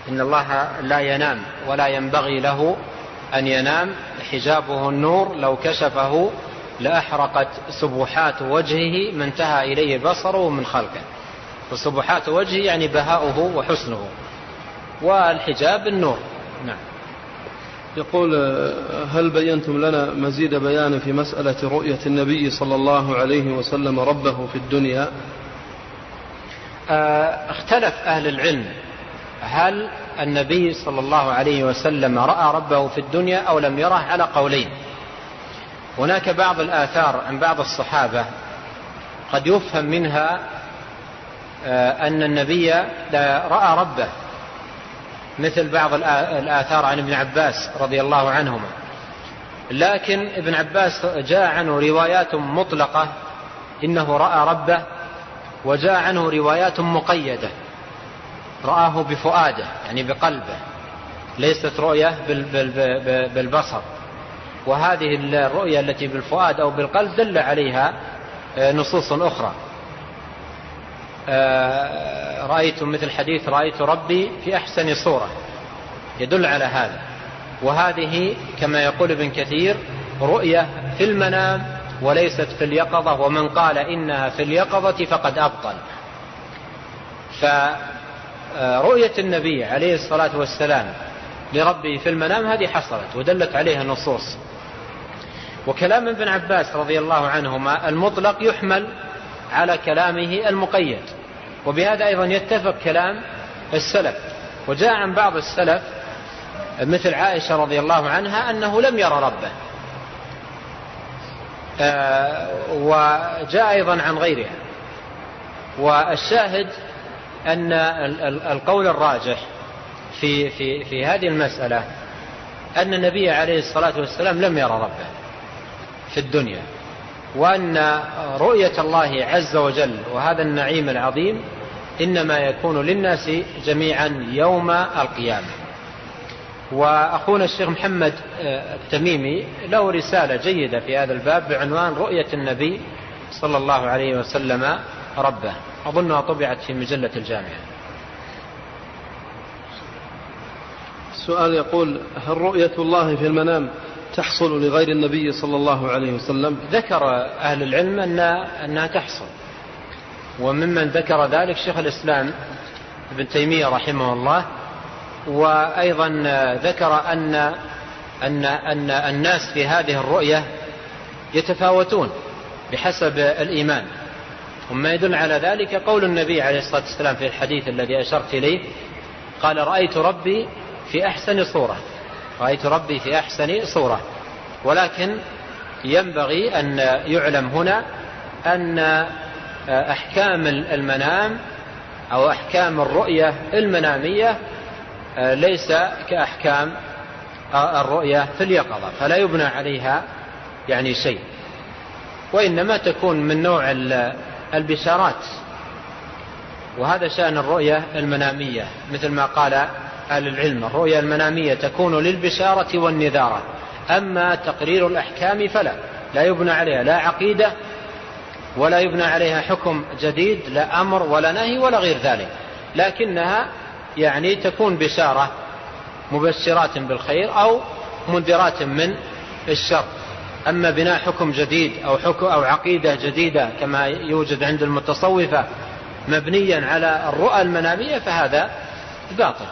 إن الله لا ينام ولا ينبغي له أن ينام. حجابه النور لو كشفه لأحرقت سبحات وجهه ما انتهى إليه بصره من خلقه. وسبحات وجهه يعني بهاؤه وحسنه. والحجاب النور. نعم. يقول هل بينتم لنا مزيد بيان في مسألة رؤية النبي صلى الله عليه وسلم ربه في الدنيا؟ آه، اختلف أهل العلم هل النبي صلى الله عليه وسلم رأى ربه في الدنيا أو لم يره؟ على قولين. هناك بعض الآثار عن بعض الصحابة قد يفهم منها آه، أن النبي رأى ربه مثل بعض الآثار عن ابن عباس رضي الله عنهما. لكن ابن عباس جاء عنه روايات مطلقة إنه رأى ربه وجاء عنه روايات مقيدة. رآه بفؤاده يعني بقلبه. ليست رؤية بالبصر. وهذه الرؤية التي بالفؤاد أو بالقلب دل عليها آه، نصوص أخرى. آه، رأيت مثل حديث رأيت ربي في أحسن صورة. يدل على هذا. وهذه كما يقول ابن كثير رؤية في المنام وليست في اليقظة ومن قال إنها في اليقظة فقد أبطل. فرؤية النبي عليه الصلاة والسلام لربه في المنام هذه حصلت ودلت عليها النصوص. وكلام ابن عباس رضي الله عنهما المطلق يحمل على كلامه المقيد وبهذا أيضا يتفق كلام السلف. وجاء عن بعض السلف مثل عائشة رضي الله عنها أنه لم يرى ربه. آه، وجاء أيضا عن غيرها. والشاهد أن القول الراجح في, في, في هذه المسألة أن النبي عليه الصلاة والسلام لم يرى ربه في الدنيا وأن رؤية الله عز وجل وهذا النعيم العظيم إنما يكون للناس جميعا يوم القيامة. وأخونا الشيخ محمد آه، التميمي له رسالة جيدة في هذا الباب بعنوان رؤية النبي صلى الله عليه وسلم ربه. أظنها طبعت في مجلة الجامعة. السؤال يقول هل رؤية الله في المنام تحصل لغير النبي صلى الله عليه وسلم؟ ذكر أهل العلم أن أنها تحصل. وممن ذكر ذلك شيخ الإسلام ابن تيمية رحمه الله. وأيضا ذكر أن أن أن الناس في هذه الرؤية يتفاوتون بحسب الإيمان. وما يدل على ذلك قول النبي عليه الصلاة والسلام في الحديث الذي أشرت إليه قال رأيت ربي في أحسن صورة رأيت ربي في أحسن صورة ولكن ينبغي أن يعلم هنا أن أحكام المنام أو أحكام الرؤية المنامية ليس كأحكام الرؤية في اليقظة فلا يبنى عليها يعني شيء وإنما تكون من نوع البشارات. وهذا شأن الرؤية المنامية مثل ما قال أهل العلم. الرؤيا المنامية تكون للبشارة والنذارة. أما تقرير الأحكام فلا لا يبنى عليها لا عقيدة ولا يبنى عليها حكم جديد لا أمر ولا نهي ولا غير ذلك. لكنها يعني تكون بشارة مبشرات بالخير أو منذرات من الشر. أما بناء حكم جديد أو, حكم أو عقيدة جديدة كما يوجد عند المتصوفة مبنيا على الرؤى المنامية فهذا باطل.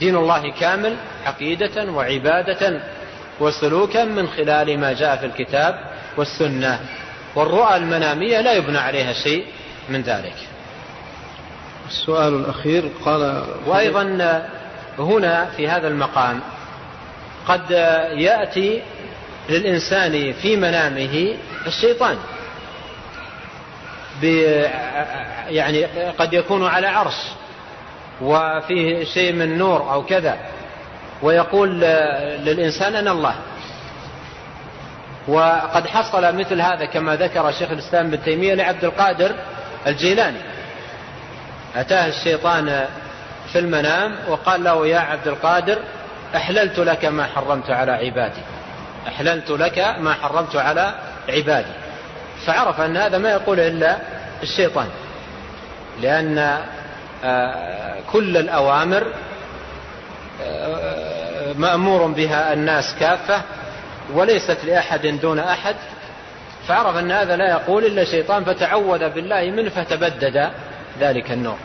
دين الله كامل عقيدة وعبادة وسلوكا من خلال ما جاء في الكتاب والسنة. والرؤى المنامية لا يبنى عليها شيء من ذلك. السؤال الأخير قال وأيضا هنا في هذا المقام قد يأتي للإنسان في منامه الشيطان. يعني قد يكون على عرش وفيه شيء من نور أو كذا ويقول للإنسان أنا الله. وقد حصل مثل هذا كما ذكر شيخ الإسلام ابن تيمية لعبد القادر الجيلاني. أتاه الشيطان في المنام وقال له يا عبد القادر أحللت لك ما حرمت على عبادي أحللت لك ما حرمت على عبادي. فعرف أن هذا ما يقول إلا الشيطان. لأن آه، كل الأوامر آه، مأمور بها الناس كافة وليست لأحد دون أحد. فعرف أن هذا لا يقول إلا شيطان فتعوذ بالله منه فتبدد ذلك النور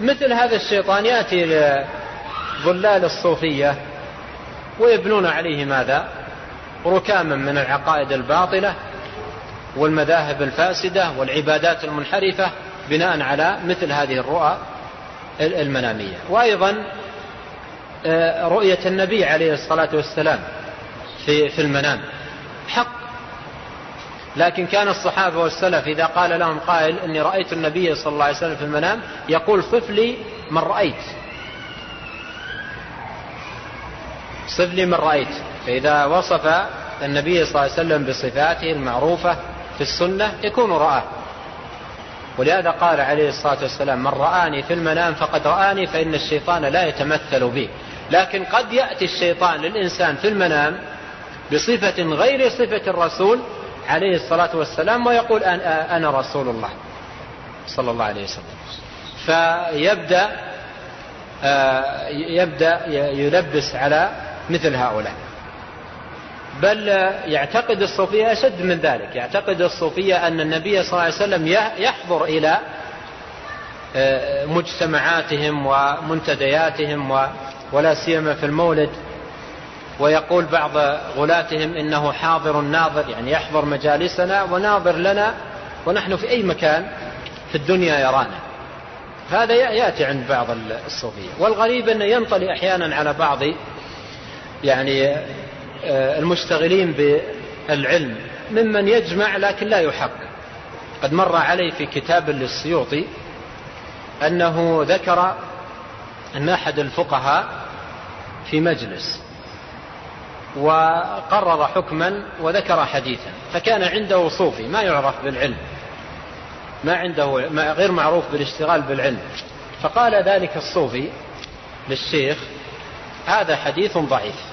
مثل هذا الشيطان يأتي لظلال الصوفية ويبنون عليه ماذا؟ ركاما من العقائد الباطلة والمذاهب الفاسدة والعبادات المنحرفة بناء على مثل هذه الرؤى المنامية. وأيضا آه، رؤية النبي عليه الصلاة والسلام في, في المنام. حق. لكن كان الصحابة والسلف إذا قال لهم قائل إني رأيت النبي صلى الله عليه وسلم في المنام يقول صف لي من رأيت صف لي من رأيت. فإذا وصف النبي صلى الله عليه وسلم بصفاته المعروفة في السنة يكون رآه. ولهذا قال عليه الصلاة والسلام من رآني في المنام فقد رآني فإن الشيطان لا يتمثل بي. لكن قد يأتي الشيطان للإنسان في المنام بصفة غير صفة الرسول عليه الصلاة والسلام ويقول أنا رسول الله صلى الله عليه وسلم. فيبدأ آه، يبدأ يلبس على مثل هؤلاء. بل يعتقد الصوفية أشد من ذلك. يعتقد الصوفية أن النبي صلى الله عليه وسلم يحضر إلى آه، مجتمعاتهم ومنتدياتهم ولا سيما في المولد. ويقول بعض غلاتهم إنه حاضر ناظر يعني يحضر مجالسنا وناظر لنا ونحن في أي مكان في الدنيا يرانا. هذا يأتي عند بعض الصوفية. والغريب أنه ينطلي أحيانا على بعض يعني آه، المشتغلين بالعلم ممن يجمع لكن لا يحقق قد مر علي في كتاب للسيوطي أنه ذكر أن أحد الفقهاء في مجلس وقرر حكما وذكر حديثا فكان عنده صوفي ما يعرف بالعلم ما عنده ما غير معروف بالاشتغال بالعلم. فقال ذلك الصوفي للشيخ هذا حديث ضعيف.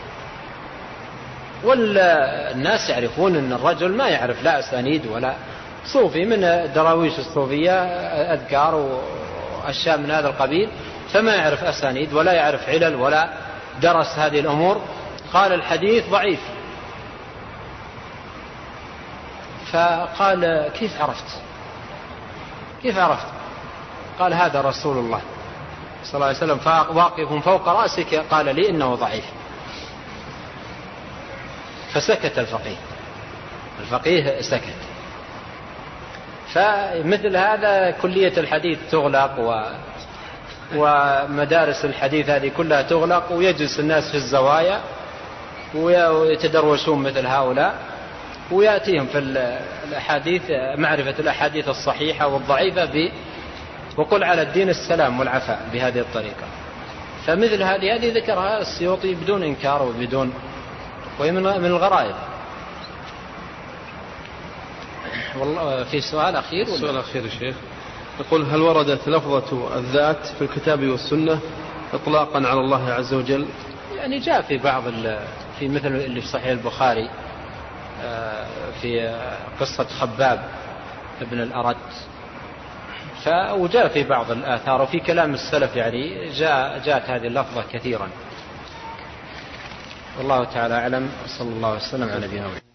والناس يعرفون أن الرجل ما يعرف لا أسانيد ولا صوفي من دراويش الصوفية أذكار وأشياء من هذا القبيل فما يعرف أسانيد ولا يعرف علل ولا درس هذه الأمور. قال الحديث ضعيف. فقال كيف عرفت؟ كيف عرفت؟ قال هذا رسول الله صلى الله عليه وسلم واقف فوق رأسك قال لي إنه ضعيف. فسكت الفقيه. الفقيه سكت. فمثل هذا كلية الحديث تغلق و ومدارس الحديث هذه كلها تغلق ويجلس الناس في الزوايا ويتدروشون مثل هؤلاء ويأتيهم في الأحاديث معرفة الأحاديث الصحيحة والضعيفة ب وقل على الدين السلام والعفاء بهذه الطريقة. فمثل هذه هذه ذكرها السيوطي بدون إنكار وبدون وهي من من الغرائب. والله في سؤال أخير السؤال الأخير يا شيخ. يقول هل وردت لفظة الذات في الكتاب والسنة إطلاقا على الله عز وجل؟ يعني جاء في بعض في مثل اللي في صحيح البخاري في قصة خباب ابن الأرد. وجاء في بعض الآثار وفي كلام السلف يعني جاء جاءت هذه اللفظة كثيرا. والله تعالى أعلم صلى الله وسلم على نبينا محمد.